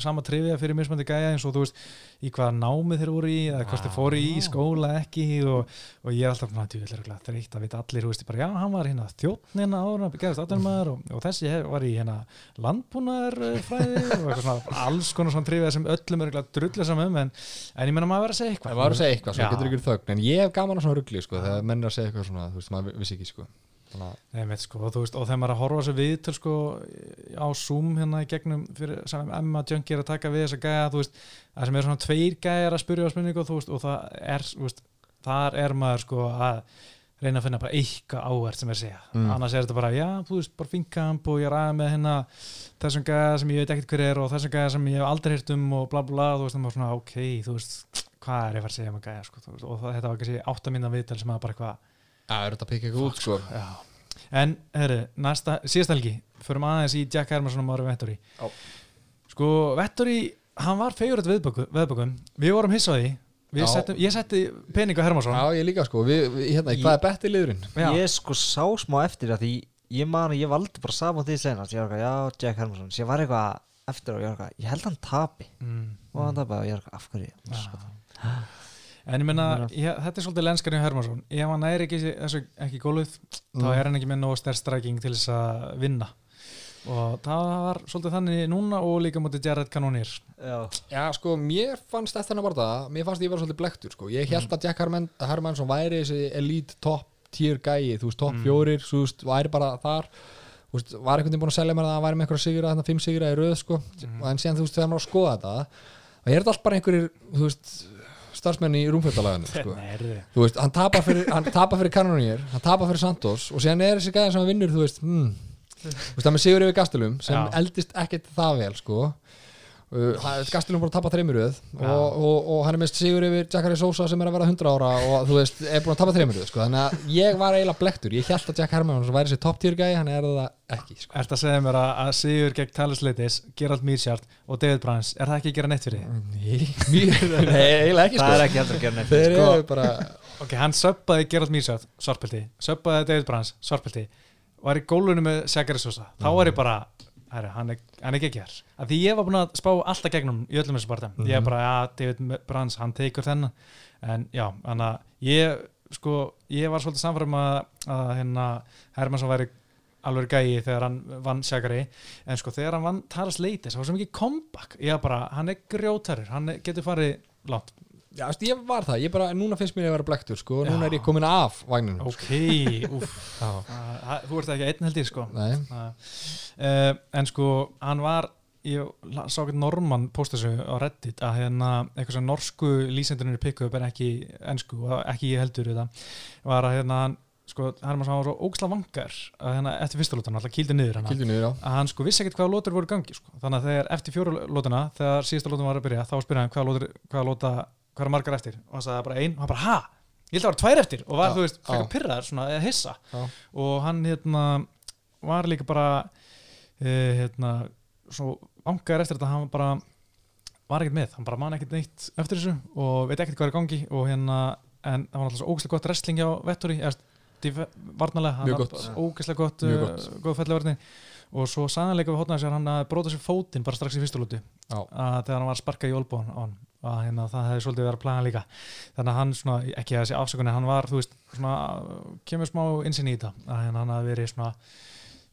sama trivia fyrir mismandi gæja eins og þú veist í hvaða námið þeir voru í eða hvort þeir fóru í skóla ekki og, og ég er alltaf svona djúvillega þreytt að vita allir, þú veist, bara já, hann var hérna þjóttnina ára, gerðist áttunumæður og, og þessi var í hérna landbúnaðarfræði og eitthvað svona alls konar svona trivia sem öllum er drullu saman um en, en ég menna maður verið að segja eitthvað. Það var að segja eitthvað, svo getur ykkur þögn En ég hef gaman að svona ruggli, sko Að segja ekki, að, Nei, meit, sko, og, veist, og þegar maður er að horfa þessu viðtöl sko, á Zoom hérna í gegnum fyrir, sem Emma er að taka við þessa gæja veist, það sem er svona tveir gæjar að spyrja á spurningu veist, og það er þar er maður sko að reyna að finna bara eitthvað áhvert sem er að segja Mm. annars er þetta bara, já, þú veist, bara finkamp og ég ræða með hérna þessum gæja sem ég veit ekkert hver er og þessum gæja sem ég hef aldrei hýrt um og bla bla þú veist, það var svona, ok, þú veist hvað er ég að fara að segja um að gæja, sko, og þetta var kannski áttamínda viðtal sem að bara eitthvað Það er þetta að pikka eitthvað út sko. Já. En, herru, næsta, síðasta helgi förum aðeins í Jack Hermansson og Mári Vettori. Já. Sko, Vettori hann var fegurðt veðbökum við vorum hissaði settum, ég setti pening á Hermansson. Já, ég líka sko, við, við, hérna, Ég- hvað er betti liðurinn? Já. Ég sko sá smá eftir að því ég man að ég valdi bara saman því senast ég var eitthvað, já, Jack Hermansson. Ég var eitthvað eftir og ég var eitthvað, ég held hann tapi. Mm. og hann tapaði og ég var eitthvað, af hverju? Já. En ég menna, þetta er svolítið lenskarinn Hermansson ef hann er ekki þessu ekki góluð þá er hann ekki með nóg stærst stræking til þess að vinna. Og það var svolítið þannig núna og líka mútið Jared Cannonier. Já, Já, sko, mér fannst eftir hennar bara það Mér fannst ég vera svolítið blektur, sko. Ég held að Jack Herman, Hermansson væri þessi elite top tier gæi, þú veist, top Mm. fjórir Þú veist, væri bara þar. Þú veist, var einhvern veginn búin að selja mér það að hann væri með einhverja sigra þarna fimm sigra í röð, sko. Mm. og en síðan, þú veist, starfsmenn í rúmfjöldalaginu, sko Þú veist, hann tapar fyrir, fyrir Kanonir, hann tapar fyrir Santos og síðan er þessi gæði sem hann vinnur, þú veist, hmm, þú veist, það með Sigur yfir Gastelum sem Já. eldist ekkert það vel, sko. Uh, Gastelum búin að tapa þreymuröð Já. og, og, og hann er með Sigur yfir Jackari Sosa sem er að vera 100 ára og þú veist, er búin að tapa þreymuröð, sko. Þannig að ég var eiginlega blektur, ég held að Jack Hermann væri þessi top tier gæði, hann er það ekki, sko. Ertu að segja mér að, að Sigur gegn Talis Leitis, Gerald Mírsjárt og David Brans, er það ekki að gera neitt fyrir þið? Nei, mjög- nei, eiginlega ekki, það er sko. ekki að gera neitt Þeir sko. eru bara, Ok, hann söppaði Gerald Mírsjárt, svartpilti söppaði David Brans, svartpilti var í gólunum með Sækari Sosa þá var ég bara, herri, hann er, hann er geggjær af því ég var búin að spá alltaf gegnum í öllum þessu barða, ég er bara, ja, David Brans hann tekur þennan, en já þannig að ég, sko ég var svolítið samfærum að, að hérna, Hermansson væri alveg gæi þegar hann vann Sækari en sko þegar hann vann Taras Leitis, það var svo mikið comeback, ég var bara, hann er grjótarur hann getur farið langt já, veist, ég var það, ég bara, núna finnst mér að vera blektur, sko, núna Já. er ég komin af vagninum, ok, Já. Uh, þú ert ekki einn held ég sko. Uh, en sko hann var ég sá ekki Norman posta þessu á Reddit að hérna eitthvað sem norsku lýsendunir pikku upp en ekki ennsku og ekki ég heldur þetta var að hérna hann sko hann var svo ógsla vangar að hérna eftir fyrsta lótana alltaf kýldi niður hana. Kildi niður að hann sko vissi ekkert hvaða lótur voru gangi sko. þannig að þegar eftir fjóru lótuna þegar síðasta lótuna var að byrja þá spyrja hann hvaða lótur lóta hvaða margar eftir? Og hann sagði bara ein og hann bara ha? Ég held að það var tvær eftir. Og var Já, þú veist frekar já. pyrraður svona eða hissa. Já. og hann hérna var líka bara uh, hérna svo angar eftir þetta. Hann bara var ekkert með, hann bara man ekkert neitt eftir þessu og veit ekkert hvað er gangi. Og hérna, en það var alltaf svo ógeðslega gott wrestling hjá Vettori, eða varnalega, hann var gott. ógeðslega gott, uh, góð fellivörni og svo saðanleika við hotnaði sér hann að bróta sér fótinn bara strax í fyrstu lúti. Já. að þegar hann var að sparka í olbúan á hann að hérna, það hefði svolítið verið að plana líka þannig að hann svona, ekki að þessi afsökunni hann var, þú veist, svona kemur smá insinn í þetta, að hérna, hann hafi verið svona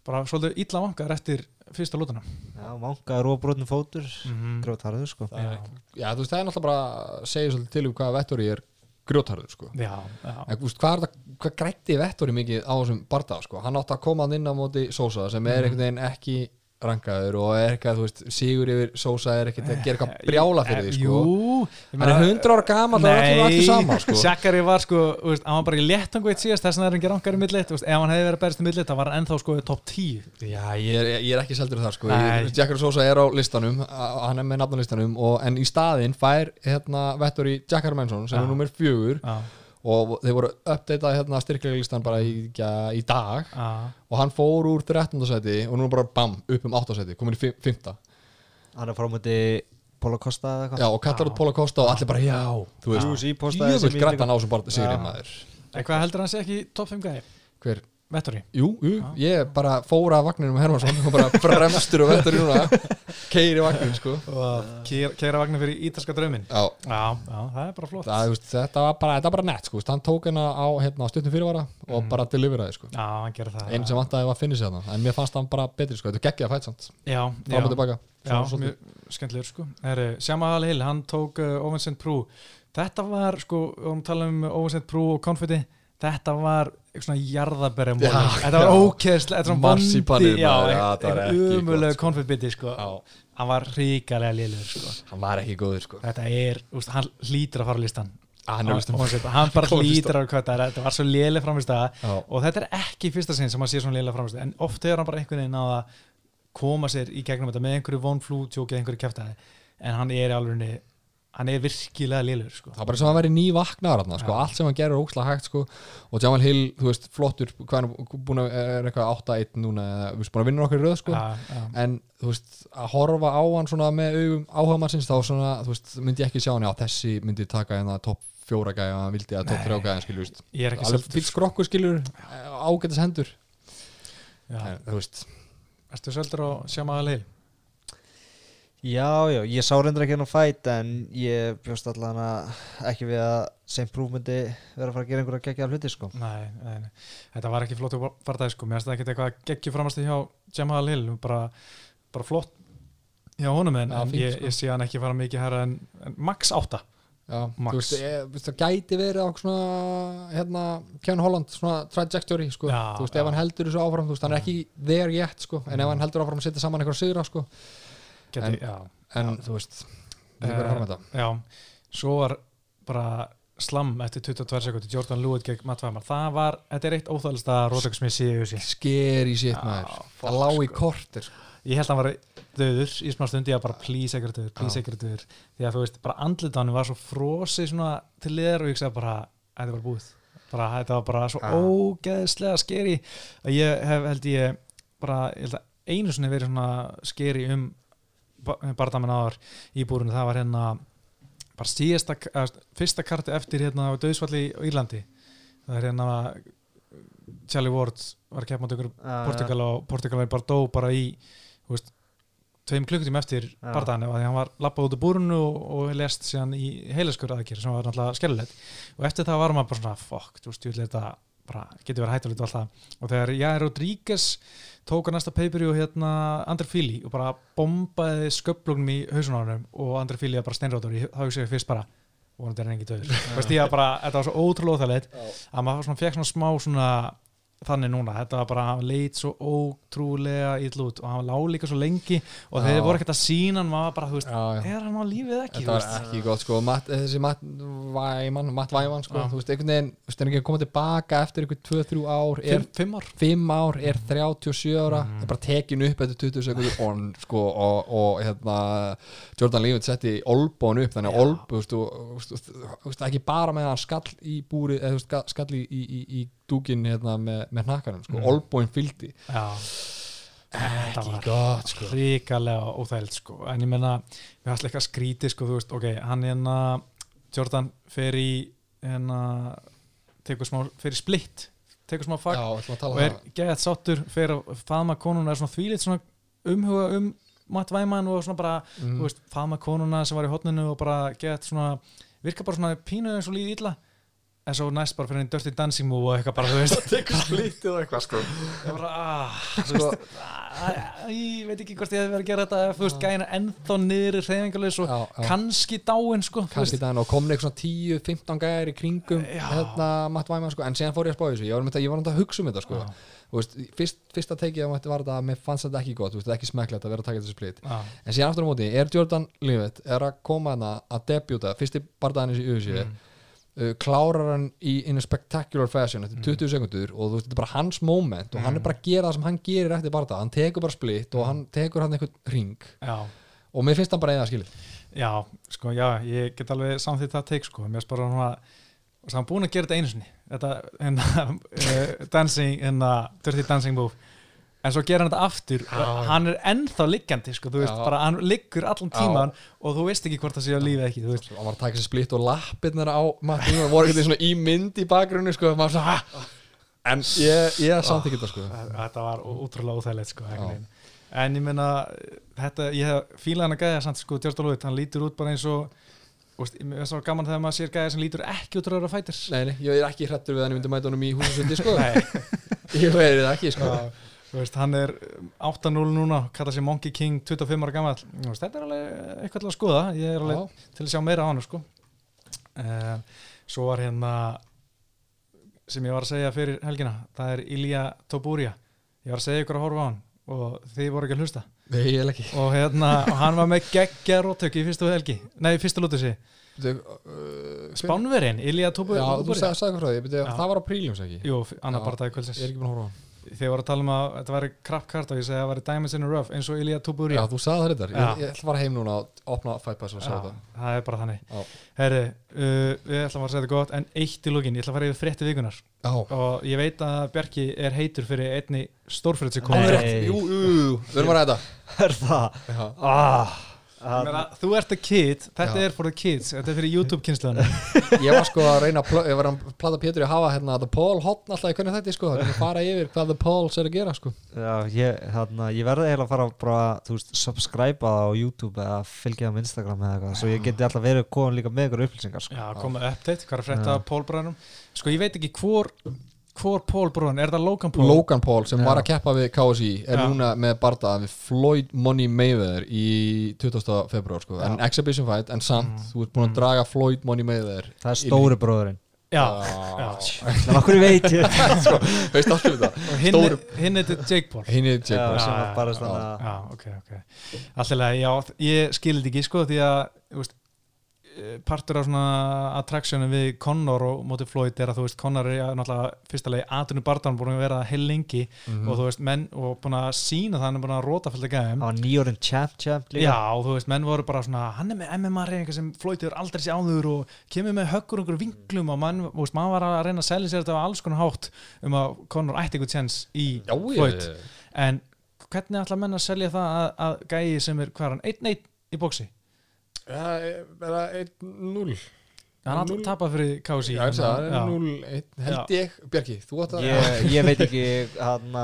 bara svolítið illa vangar eftir fyrsta lútuna Já, vangaður og brotnum fótur mm -hmm. Grót harður sko Það ekki- Já, þú veist, það er náttúrulega bara að segja svolítið til um hvað Vettori er grjótarður, sko. Já, já, En veist, hvað, er það, hvað grætti Vettori mikið á þessum barða, sko? Hann átti að koma hann inn á móti Sosa sem er Mhm. einhvern rankaður og er eitthvað, þú veist, sigur yfir Sosa er ekkert að gera eitthvað brjála fyrir því, sko. Eh, Jú, Hann er 100 ára gamall og er allir allir saman, sko. Sjakari var sko, veist, hann var bara í léttangu eitt síðast, þess vegna er hann ekki rankar í millit, ef hann hefði verið að berist í millit, þá var hann ennþá sko í topp 10 Já, ég er, ég er ekki seldur þar, sko. Jackar Sosa er á listanum, hann er með nafnalistanum en í staðinn fær hérna Vettori Jackar Mansson sem Já. er nummer fjögur Já, og þeir voru uppdatað hérna styrklega listan bara í, ja, í dag já, og hann fór úr 13. seti og nú bara bam, upp um 8. seti, komin í 5. Hann er frá múti Póla Kosta eða eitthvað Já, og kallar út Póla Kosta og allir bara já, þú veist, Jú, sí, postaði jöfnveld sem ég grætt líka- hann á sem bara sigri maður eitthvað heldur hann sé ekki topp 5 gæði, Hver? Vettori? Jú, jú, ég bara fór að vagninum Hermansson og bara fremstur og vettur í núna. Keiri vagnin, sko. Og keira vagnar fyrir ítalska drauminn? Já, Já, já, það er bara flott. Það, veist, þetta var bara, þetta var bara nett, sko, hann tók hennar á hérna, stuttum fyrirvara og bara deliveraði, sko. Já, hann gerir það. Einn sem vantaði var að finna sér þarna en mér fannst hann bara betri, sko, þetta er geggja fætt samt. Já, fram já, já mjög skemmtilegur sko. Sjamal Hill, hann tók uh, Ovincent Prú Þetta var sko, við vorum að tala um Ovincent Prú og Confetti Þetta var eitthvað svona jarðaberja Já, Þetta var ókeðslega, þetta var var ekki gott, umölulega sko. sko. Hann var ríkalega lélugur sko. Hann var ekki góður, sko. Þetta er, úst, hann hlýtur að fara á listan hann er listum Ovincent, Hann bara Góð lista. hlýtur að kvöta. Þetta var svo léleg framist Já. og þetta er ekki fyrsta sinn sem maður sé svona lélega framist en oft hefur hann bara einhvern veginn að koma sér í gegnum þetta með einhverju vonflútjók eða einhverju kæftæði en hann er í alveg hann er virkilega lélur sko. það er bara sem að vera ný vaknaðar þarna, sko, allt sem hann gerir er ókslega hægt sko, og Jamal Hill, þú veist, flottur hvað er hann búin að, er eitthvað 8-1 núna eða, þú veist, búin að vinna okkur í röð sko. Já, já. en, þú veist, að horfa á hann svona með augum áhuga mannsins, þá svona þú veist, myndi ég ekki sjá hann, já, þessi myndi taka hérna topp fjóra gæja, hann vildi að topp þrjá er ekki alveg fýtt skrokkur, skilur ágætis hendur, já. en, þú veist. Ertu söldur á Sjamal Hill? Já, já, ég sá reyndar ekki hann á fæt en ég bjóst allan að ekki við að St. Proof myndi vera að fara að gera einhverja geggja hluti sko. Nei, nei, nei, þetta var ekki flott barndæði sko, mér finnst það ekki eitthvað geggjur framast hjá Jamal Hill, bara, bara flott hjá honum en, Já, en fínt, ég, sko. ég sé hann ekki fara mikið herra en, en max átta Já, Max. þú veist, ég, það gæti verið á svona, hérna, Kevin Holland svona trajectory, sko, Já, þú veist, já. ef hann heldur þessu áfram, þú veist, hann er ekki there yet, sko, en ef hann heldur áfram að setja saman eitthvað sigra, sko, Geti, En- já, en Já. þú veist við erum að fara með þetta já, svo var bara slam eftir 22 sekundi Jordan Lewitt gegn Matt Weimar það var, þetta er eitt óþælsta Rolex-smið síðu sí. skeri sétt maður, það lág í sko. kortir sko. ég held að hann var döður í smá stundi að bara please ekkert döður, please ekkert döður því að þú veist, bara andlitanum var svo frosi svona til liðar og ég sagði bara þetta var búið, bara þetta var bara svo Já. ógeðslega skeri að ég hef held ég bara, ég held að einu sinni verið svona skeri um barðamenn áður í búrunu, það var hérna bara síðasta, fyrsta karti eftir hérna á döðsvalli í Írlandi. Það er hérna Charlie Ward var að keppa mot ykkur Portugal og Portugal var bara dó bara í veist, tveim klukkutíma eftir Já. barðan og því hann var lappað út úr búrunu og, og lest síðan í heilaskur aðgjör sem var náttúrulega skellulegt og eftir það var maður bara svona fuck, þú veist, ég vil þetta bara getur verið hættulegt og allt það. Og þegar Jair Rodríguez tók að næsta paper og hérna Andri Fili og bara bombaði sköplunum í hausunárunum og Andri Fili bara steinrótur þá hugsa ég fyrst bara vonandi er hann ekki döður veist ég að bara, þetta var svo ótrúlega óþægilegt að maður fekk svona smá svona þannig núna, þetta var bara, hann leit svo ótrúlega ítl út og hann lá líka svo lengi og þið voru ekkert að sína hann maður bara, þú veist, já, já. er hann á lífið ekki, Þetta var ekki gott sko. Matt, þessi Matt Væman, Matt Væman sko, Já. þú veist, einhvern veginn þú veist, er ekki að koma tilbaka eftir einhver 2-3 ár? Er fimm, fimm ár 5 ár, er 37 ára Mhm. er bara tekin upp eftir 20 sekundur og, sko, og, og hérna Jordan Leavitt setti olbón upp þannig að olb, þú veist, ekki bara með hann skall í búri eða skall í, í, í, í dúkin hérna, með, með hnakkanum, sko, Mhm. olbóin fylgdi já, ekki gott, sko ríkalega óþægild sko. en ég menna, við hast eitthvað skrítið sko, þú veist, ok, hann hérna Jordan fer í hérna, tekur smá, fer í splitt tekur smá Já, fag að tala og um er geðað sáttur fyrir að faðma konuna er svona þvílitt svona umhuga um Matt Weimann og svona bara mm. veist, faðma konuna sem var í hotninu og bara geðað svona virka bara svona pínu eins og líði illa en svo næst bara fyrir einn Dirty Dancing Move og eitthvað bara, þú veist. Tekur splittið og eitthvað sko. Ég bara, ah, þú veist ah, ég veit ekki hvort ég hefði verið að gera þetta þú veist, gæna ennþá niður reyfingalus og Já, já. kannski dáin sko, kannski þannig og komin eitthvað svona 10-15 gæðir í kringum hérna Matt Weimann sko. En síðan fór ég að spá í þessu, ég var, þetta að hugsa um þetta sko. Veist, fyrst, fyrsta tekið á þetta var þetta að mér fannst þetta ekki gott, veist, ekki smekklegt að vera að taka þessu split. Já, en síðan aftur á móti, er Jordan Leavitt er að koma hana að debjuta fyrsti bardaðanis í UFC Mm. Uh, klárar hann í in a spectacular fashion eftir Mm. 20 sekundur og þú veist, þetta er bara hans moment og hann er Mm. bara að gera það sem hann gerir eftir barda hann tekur bara split og Mm. hann tekur hann eitthvað ring. Já, og mér finnst hann bara eða skilið. Já, sko, já ég get alveg samþýtt það teik sko, mér er bara svona og það er búin að gera þetta einu sinni. Þetta, hérna, uh, dancing hérna, dirty dancing move en svo gera hann þetta aftur. Já. hann er ennþá liggjandi, sko, veist, Já. bara hann liggur allan tíman og þú veist ekki hvort það sé á lífi ekki, hann var að taka sér splitt og lappirnar á Matti og voru ekkert svona í mynd í bakgrunni sko, svona en ég, ég samt ekki þetta sko. Þetta var ótrúlega óþægilegt sko, Já. en ég meina þetta, ég hef fílað hann að gæða samt sko, Lewitt, hann lítur út bara eins og mér er svo gaman þegar maður sér gæða sem lítur ekki út ráður að fætir nei, nei, ég er ekki hrættur við hann ég myndi mæta honum í húsasundi sko. Nei, ég veit það ekki sko. Já, veist, hann er 8-0 núna, kalla sér Monkey King 25 ára gammal, þetta er alveg eitthvað til að skoða, ég er alveg Já. til að sjá meira á hann sko. uh, svo var hérna sem ég var að segja fyrir helgina það er Ilja Toburia ég var að segja ykkur að horfa á hann og þið voru ekki að hlusta. Nei, og, hérna, og hann var með geggja róttöki í fyrstu helgi, nei, fyrstu lútu sig Bíddu, uh, Spánverinn, Ilja Tobu- já, þú sagði, hvað frá því, það var á príljums ekki? Jú, annar bara dagi ég kvöldsins er ekki búin að horfa á hann þegar voru að tala um að þetta væri card og ég segi að það væri diamonds in a rough eins og Ilya Tuburi Já, þú sagði það Já. ég, ég ætla að fara heim núna og opna Fight Pass og sjá þetta. það er bara þannig. Já. Herri, uh, við ætlum að segja þetta gott en eitt í lókin, ég ætla að fara yfir frétti vikunar Já, og ég veit að Bjarki er heitur fyrir einni stórfrétt sem kom Nei. alveg rétt, jú, jú, jú, við erum að ræða Er það? Já, Ah, Þú ert a kid, þetta Já. er for the kids þetta er fyrir YouTube kynsluðan ég var sko að reyna að ég var að plata Pétur í að hafa hérna The Paul hotn alltaf í hvernig þetta sko, það er að fara yfir hvað The Pauls er að gera sko. Já, ég, hérna, ég verði eiginlega að fara að bara, þú veist, subscribe á YouTube eða fylgja á Instagram eða eitthvað, svo ég geti alltaf verið komin líka með ykkur upplýsingar, sko. Já, komið update, hvað er að frétta Paul Brannum Sko, ég veit ekki hvor hvor Paul Brann, er það Logan Paul? Logan Paul sem Já. var að keppa við KSI er Já. núna með bardaða við Floyd Money Mayweather í 20. februar sko, en exhibition fight en samt, Mm. þú ert búin að Mm. draga Floyd Money Mayweather Það er stóri bróðurinn. Já, Já. En okkur veit ég. veist allir þetta og hinn, er þetta Jake Paul hinn er Jake Já, Paul sem Já, var ok, ok Alltaf, já, ég skilði ekki sko því að, þú veist partur af svona attractionum við Connor og móti Floyd er að þú veist Connor er náttúrulega fyrsta lagi aðtunni barndan búin að vera heil lengi Mhm. og þú veist menn og búin að sína það hann er búin að róta fylgta gæðum nýjórinn champ, champ líka. Já, og þú veist, menn voru bara svona hann er með MMA reyninga sem Floyd hefur aldrei sér áður og kemur með höggur og vinglum og mann, veist, maður var að reyna að selja sér þetta á alls konar hátt um að Conor ætti eitthvað tjens í Já, Floyd ég, en hvernig ætla menn að selja það að, að gæi sem er, hvað er hann, 1-1 í bóksi það er bara 1-0 hann Núll. alltaf tapað fyrir sagði, það er Já. 0-1 held ég, Bjarki, þú átt að Ég, ég veit ekki, hann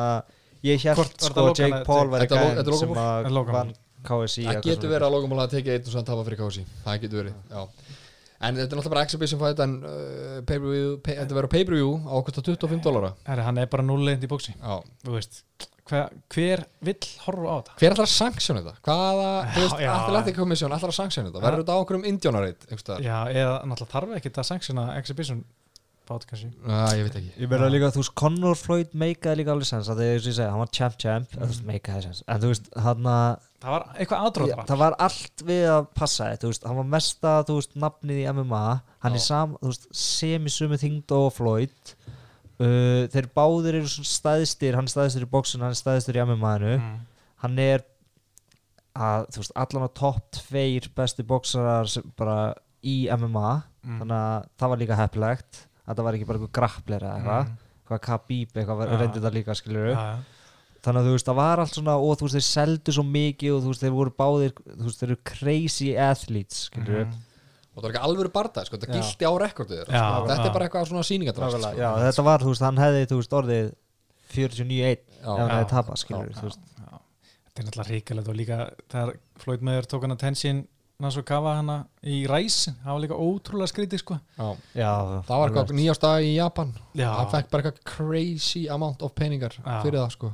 ég held var sko Jake Paul er Lo- gæðin er sem er að vann KSI. það getur verið að Paul hafa tekið einn og svo hann tapa fyrir KSI það getur verið, já. En þetta er náttúrulega bara exhibition fight en uh, þetta verður pay-per-view á okkur 25 dólara hann er bara 0-1 í bóksi já. Þú veist, hver, hver vill horfa á þetta Hver ætlar að sanksjóna þetta? Hvaða, þú veist, já. Athletic Commission ætlar að sanksjóna þetta? Verður þetta á okkur um indjónareit? Já. Já, eða náttúrulega þarf ekki að sanctiona exhibition bát kannski Ég veit ekki. Ég meina líka, þú veist, Conor Floyd meikaði líka alveg sens að þegar ég segi, hann var champ champ mm. meikaði sens, en þú veist, hann að það var eitthvað aðdróð það var allt við að passa þetta, þú veist, hann var mesta, þú veist, nafnið í MMA, hann Já. er sam, þú veist, semisumi þingd og Floyd uh, þeir báðir eru svona staðistir, hann staðistur í bóksun, hann staðistur í MMA-inu mm. hann er að, þú veist, allan á topp tveir bestu bóksarar bara í MMA Mm. þannig að það var líka heppilegt að það var ekki bara eitthvað grappler eða eitthvað Mm. hvað Khabib eitthvað var- Já. reyndi það líka skilur já. þannig að þú veist það var allt svona og þú veist þeir seldu svo mikið og þú veist þeir voru báðir þú veist þeir eru crazy athletes skilur Mhm. Og það var ekki alvöru barða, sko, þetta gildi á rekordið þeirra. Já, sko. Þetta já. er bara eitthvað svona síningadrast. Nákvæmlega, Sko. já, þetta var, þú veist, hann hefði, þú veist, orðið 49-1 ef hann hefði tapað, skilur, þú veist þetta er náttúrulega ríkalegt og líka þegar Floyd Mayweather tók hann að tensin Nasu Kawa hana í ræs það var líka ótrúlega skrítið sko Já. Já, Það var eitthvað nýjásta í Japan. Já. Það fekk bara eitthvað crazy amount of peningar Já. fyrir það, sko.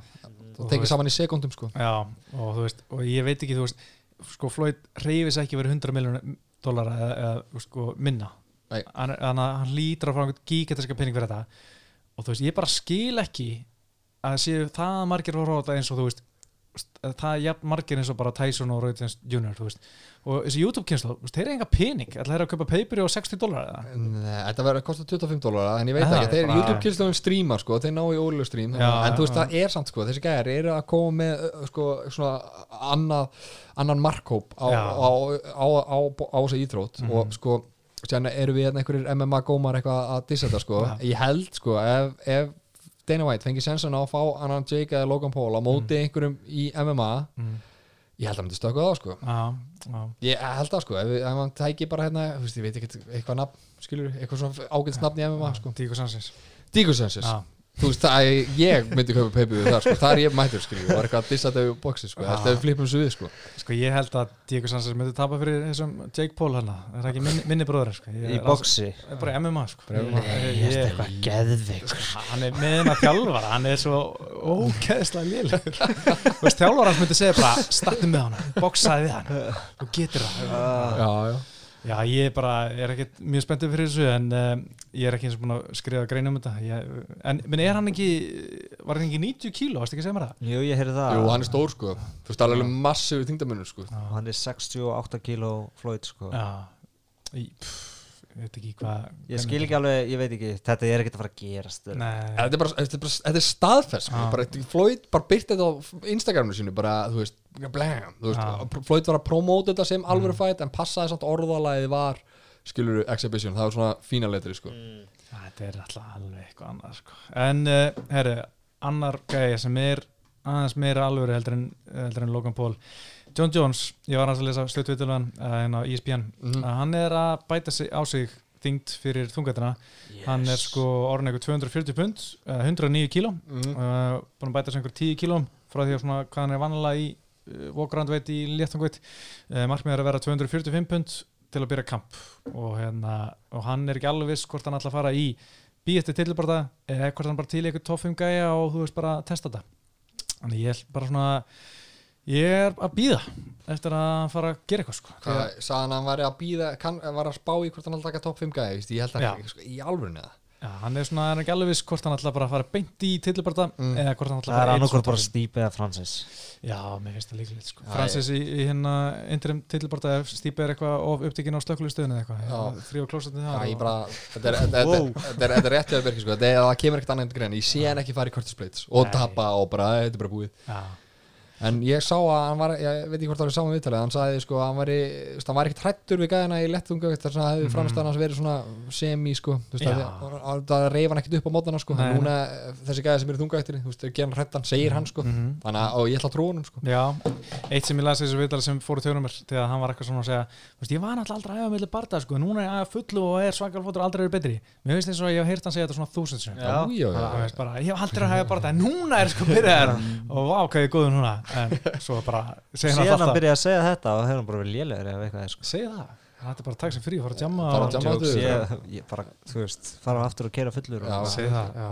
Það tekið saman í sekundum, sko. Já, og þú veist, og ég veit ekki, þú veist sko, Floyd reyfis ekki verið 100 miljónir dólara eða, eða sko, minna. Þannig að hann lítur að fá einhvern gigantiska pening fyrir þetta. Og þú veist, ég bara skil ekki að séu það margir voru á þetta eins og þú veist að það er margir eins og bara Tyson og Jones Jr. þú veist, og þessi YouTube-kynslu þeir eru enga pening, ætla þeir að kaupa paper á 60 dólara eða? Nei, þetta verður að kosta 25 dólar en ég veit ekki, þeir bara- YouTube-kilstöðum streamar sko, þeir ná í ólega stream Já, en þú veist það er samt sko, þessi gæðar eru að koma með sko, svona annað annan markhóp á, Já. á, á, á, á, á þessi íþrótt Mhm. og sko, sérna eru við hérna einhverjir MMA gómar eitthvað að dissa þetta sko Já. ég held sko, ef, ef Dana White fengi sensan á að fá annan Jake eða Logan Paul á móti einhverjum í MMA Mm. Ég held að hann myndi stökka það sko. Já, já, Ég held það sko, ef, ef hann tæki bara hérna, veist, ég veit ekki eitthvað nafn, skilur, eitthvað svona ágætt nafn í MMA, sko. Díko Sanchez. Díkusensis, Já, þú veist, það er, ég myndi kaupa peipu við það, sko, það er ég mættur, skilur, og var eitthvað að dissa þetta við bóksi, sko, þetta er við flippum svo við, sko. sko ég held að Díko Sanchez myndi tapa fyrir þessum Jake Paul hana það er ekki minni, minni bróður sko. Ég í er bóksi bara MMA sko. Ég- er eitthvað geðveik hann er með hennar þjálfara hann er svo ókeðslega lélegur. Þú veist þjálfara hans myndi segja bara startu með hann, boksaði við hann þú getur það. Já, já. Já ég bara er ekkert mjög spenntið fyrir þessu en um, ég er ekki eins og búin að skrifa grein um þetta. Ég, en er hann ekki var hann ekki 90 kíló, varst ekki að segja mér það? Jú, ég heyrði það. Jú, hann er stór, sko, þú veist, alveg massífu þingdamunum, sko. Og hann er 68 kíló Floyd, sko. Já. Í, pff, ekki hvað Ég skil ekki alveg, ég veit ekki, þetta er ekkert að fara að gerast Þetta er bara, þetta er, bara, þetta er staðfest sko. Já. bara, Floyd bara byrti þetta á Instagraminu sínu bara, þú veist, veist, Já. Floyd var að promóta þetta sem alvöru fætt en passaði samt orðalagið var skilur exhibition, það var svona fína letri sko. þetta er alltaf alveg eitthvað annað sko. En, uh, herri, annar gæja sem er aðeins meira alvöru heldur en, heldur en Logan Paul John Jones, ég var hans að lesa stöðtvitulegan uh, en á ESPN Mhm. að hann er að bæta sig á sig þyngd fyrir þungatina hann er sko orðin eitthvað 240 pund uh, 109 kíló. Mhm. uh, búin að bæta sig einhver 10 kílóm frá því að svona hvað hann er vanlega í walkrandveit í léttangveit uh, markmið er að vera 245 pund til að byrja kamp. Og, hérna, og hann er ekki alveg viss hvort hann ætla að fara í býjætti tilbarða eða hvort hann bara til í eitthvað 5 gæja og þú veist bara að testa þetta. Þannig ég er bara svona ég er að býða eftir að fara að gera eitthvað sko Hvað, sagði hann að hann væri að býða kann, var að spá í hvort hann alltaf taka top 5 gæði ég held að Já. ekki, sko, í alvörinu það Já, hann er svona, hann er ekki alveg viss hvort hann ætla bara að fara beint í tilbarða Mm. eða hvort hann Það að er fara einn annarkvort svona bara top fimm. Steve eða Francis Já, mér finnst það líklegt sko. Já, Francis í, í hérna interim titilbarta ef Stípe er eitthvað of upptekinn á slökkulistöðinu eða eitthvað, Já. þrjú á klósetinu Já, þar ég og- bara, þetta er, þetta, Wow. þetta, þetta, er, þetta er rétt hjá þér Birkir, sko. þetta er, það kemur ekkert annað en grein ég sé hann ekki fara í Curtis Blades og tapa og bara, þetta er bara búið Já, En ég sá að hann var, ég veit ekki hvort það var saman viðtalið, hann sagði sko að hann var, hann var ekkert hrættur við gæðina í lettunga þess að það hefði Mhm. framstæðan hans verið svona semi sko, þú veist að, að, að reyfa hann ekkert upp á mótana sko, Nei, núna þessi gæði sem eru þungaættir, þú veist, gera hann hrættan, segir hann sko, Mhm. þannig að, og ég ætla að hann sko. Já, eitt sem ég las í þessu viðtali sem fór í tjónum mér þegar hann var eitthvað svona að segja þú veist, ég var náttúrulega aldrei að er ég er ég þetta sem ég en er ég er svo bara segja hann alltaf. byrjaði að segja þetta og hefur hann bara verið lélegur ef eitthvað er sko. Segja það, þetta er bara að taka sér frí fara að jamma Fara að jamma. Ég, ég bara, þú veist, fara aftur og keira fullur Já. og segja það, já.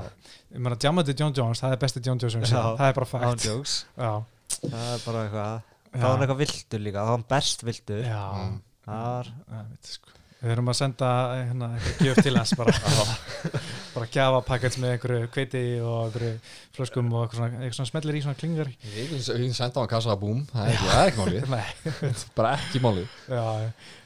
Ég meina jamma til John Jones, það er besti John Jones sem ég sé. Það er bara já, það er bara eitthvað. Þá var hann eitthvað vildur líka, þá var hann best vildur já, það var Já, veit, sko. Við erum að senda hérna, gjöf til hans bara, bara gjafa pakkets með einhverju kveiti og einhverju flöskum og eitthvað svona, eitthvað svona smellir í svona klingar. Ég vil senda á hann kassa að búm, það er ekki, málið, Nei, bara ekki málið.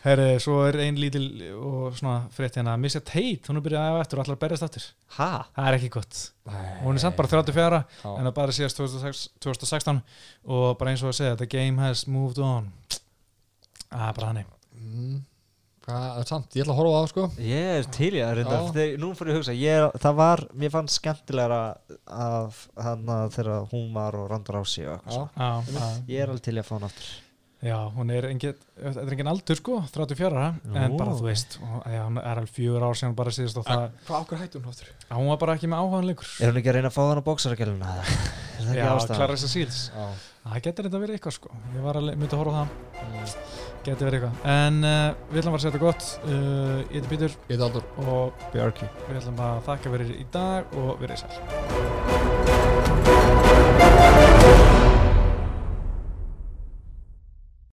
herri, svo er ein lítil og svona frétt hérna. Missja Tate, hún er byrjað að æfa eftir og allar berjast aftur. Ha? það er ekki gott, hún er samt bara 34 Já. en það bara síðast 2006, 2016 og bara eins og að segja, the game has moved on. Það er bara hannig Mm, Hvað, samt, ég ætla að horfa á það sko. ég er til í að reynda þegar, nú fyrir ég að hugsa, ég, það var mér fannst skemmtilegra af hann að þegar hún var og randur á sig og eitthvað Já. svona. ég er alveg til í að fá hann aftur Já, hún er engin, þetta er engin aldur sko, 34 ára, en bara þú veist, og, já, hún er alveg fjögur ár sem bara síðast og það, Hvað ákveð hættu hún áttur? hún var bara ekki með áhugaðan leikur. er hún ekki að reyna að fá hann á er ekki Já? Clarissa Seals. Það getur þetta verið eitthvað sko, ég var að myndi að horfa á það, Geti verið eitthvað. En uh, við ætlum að vera að setja gott. Uh, ég heiti Pítur. Ég heiti Aldur. Og Björki. Við ætlum að þakka fyrir í dag og við erum í sæl.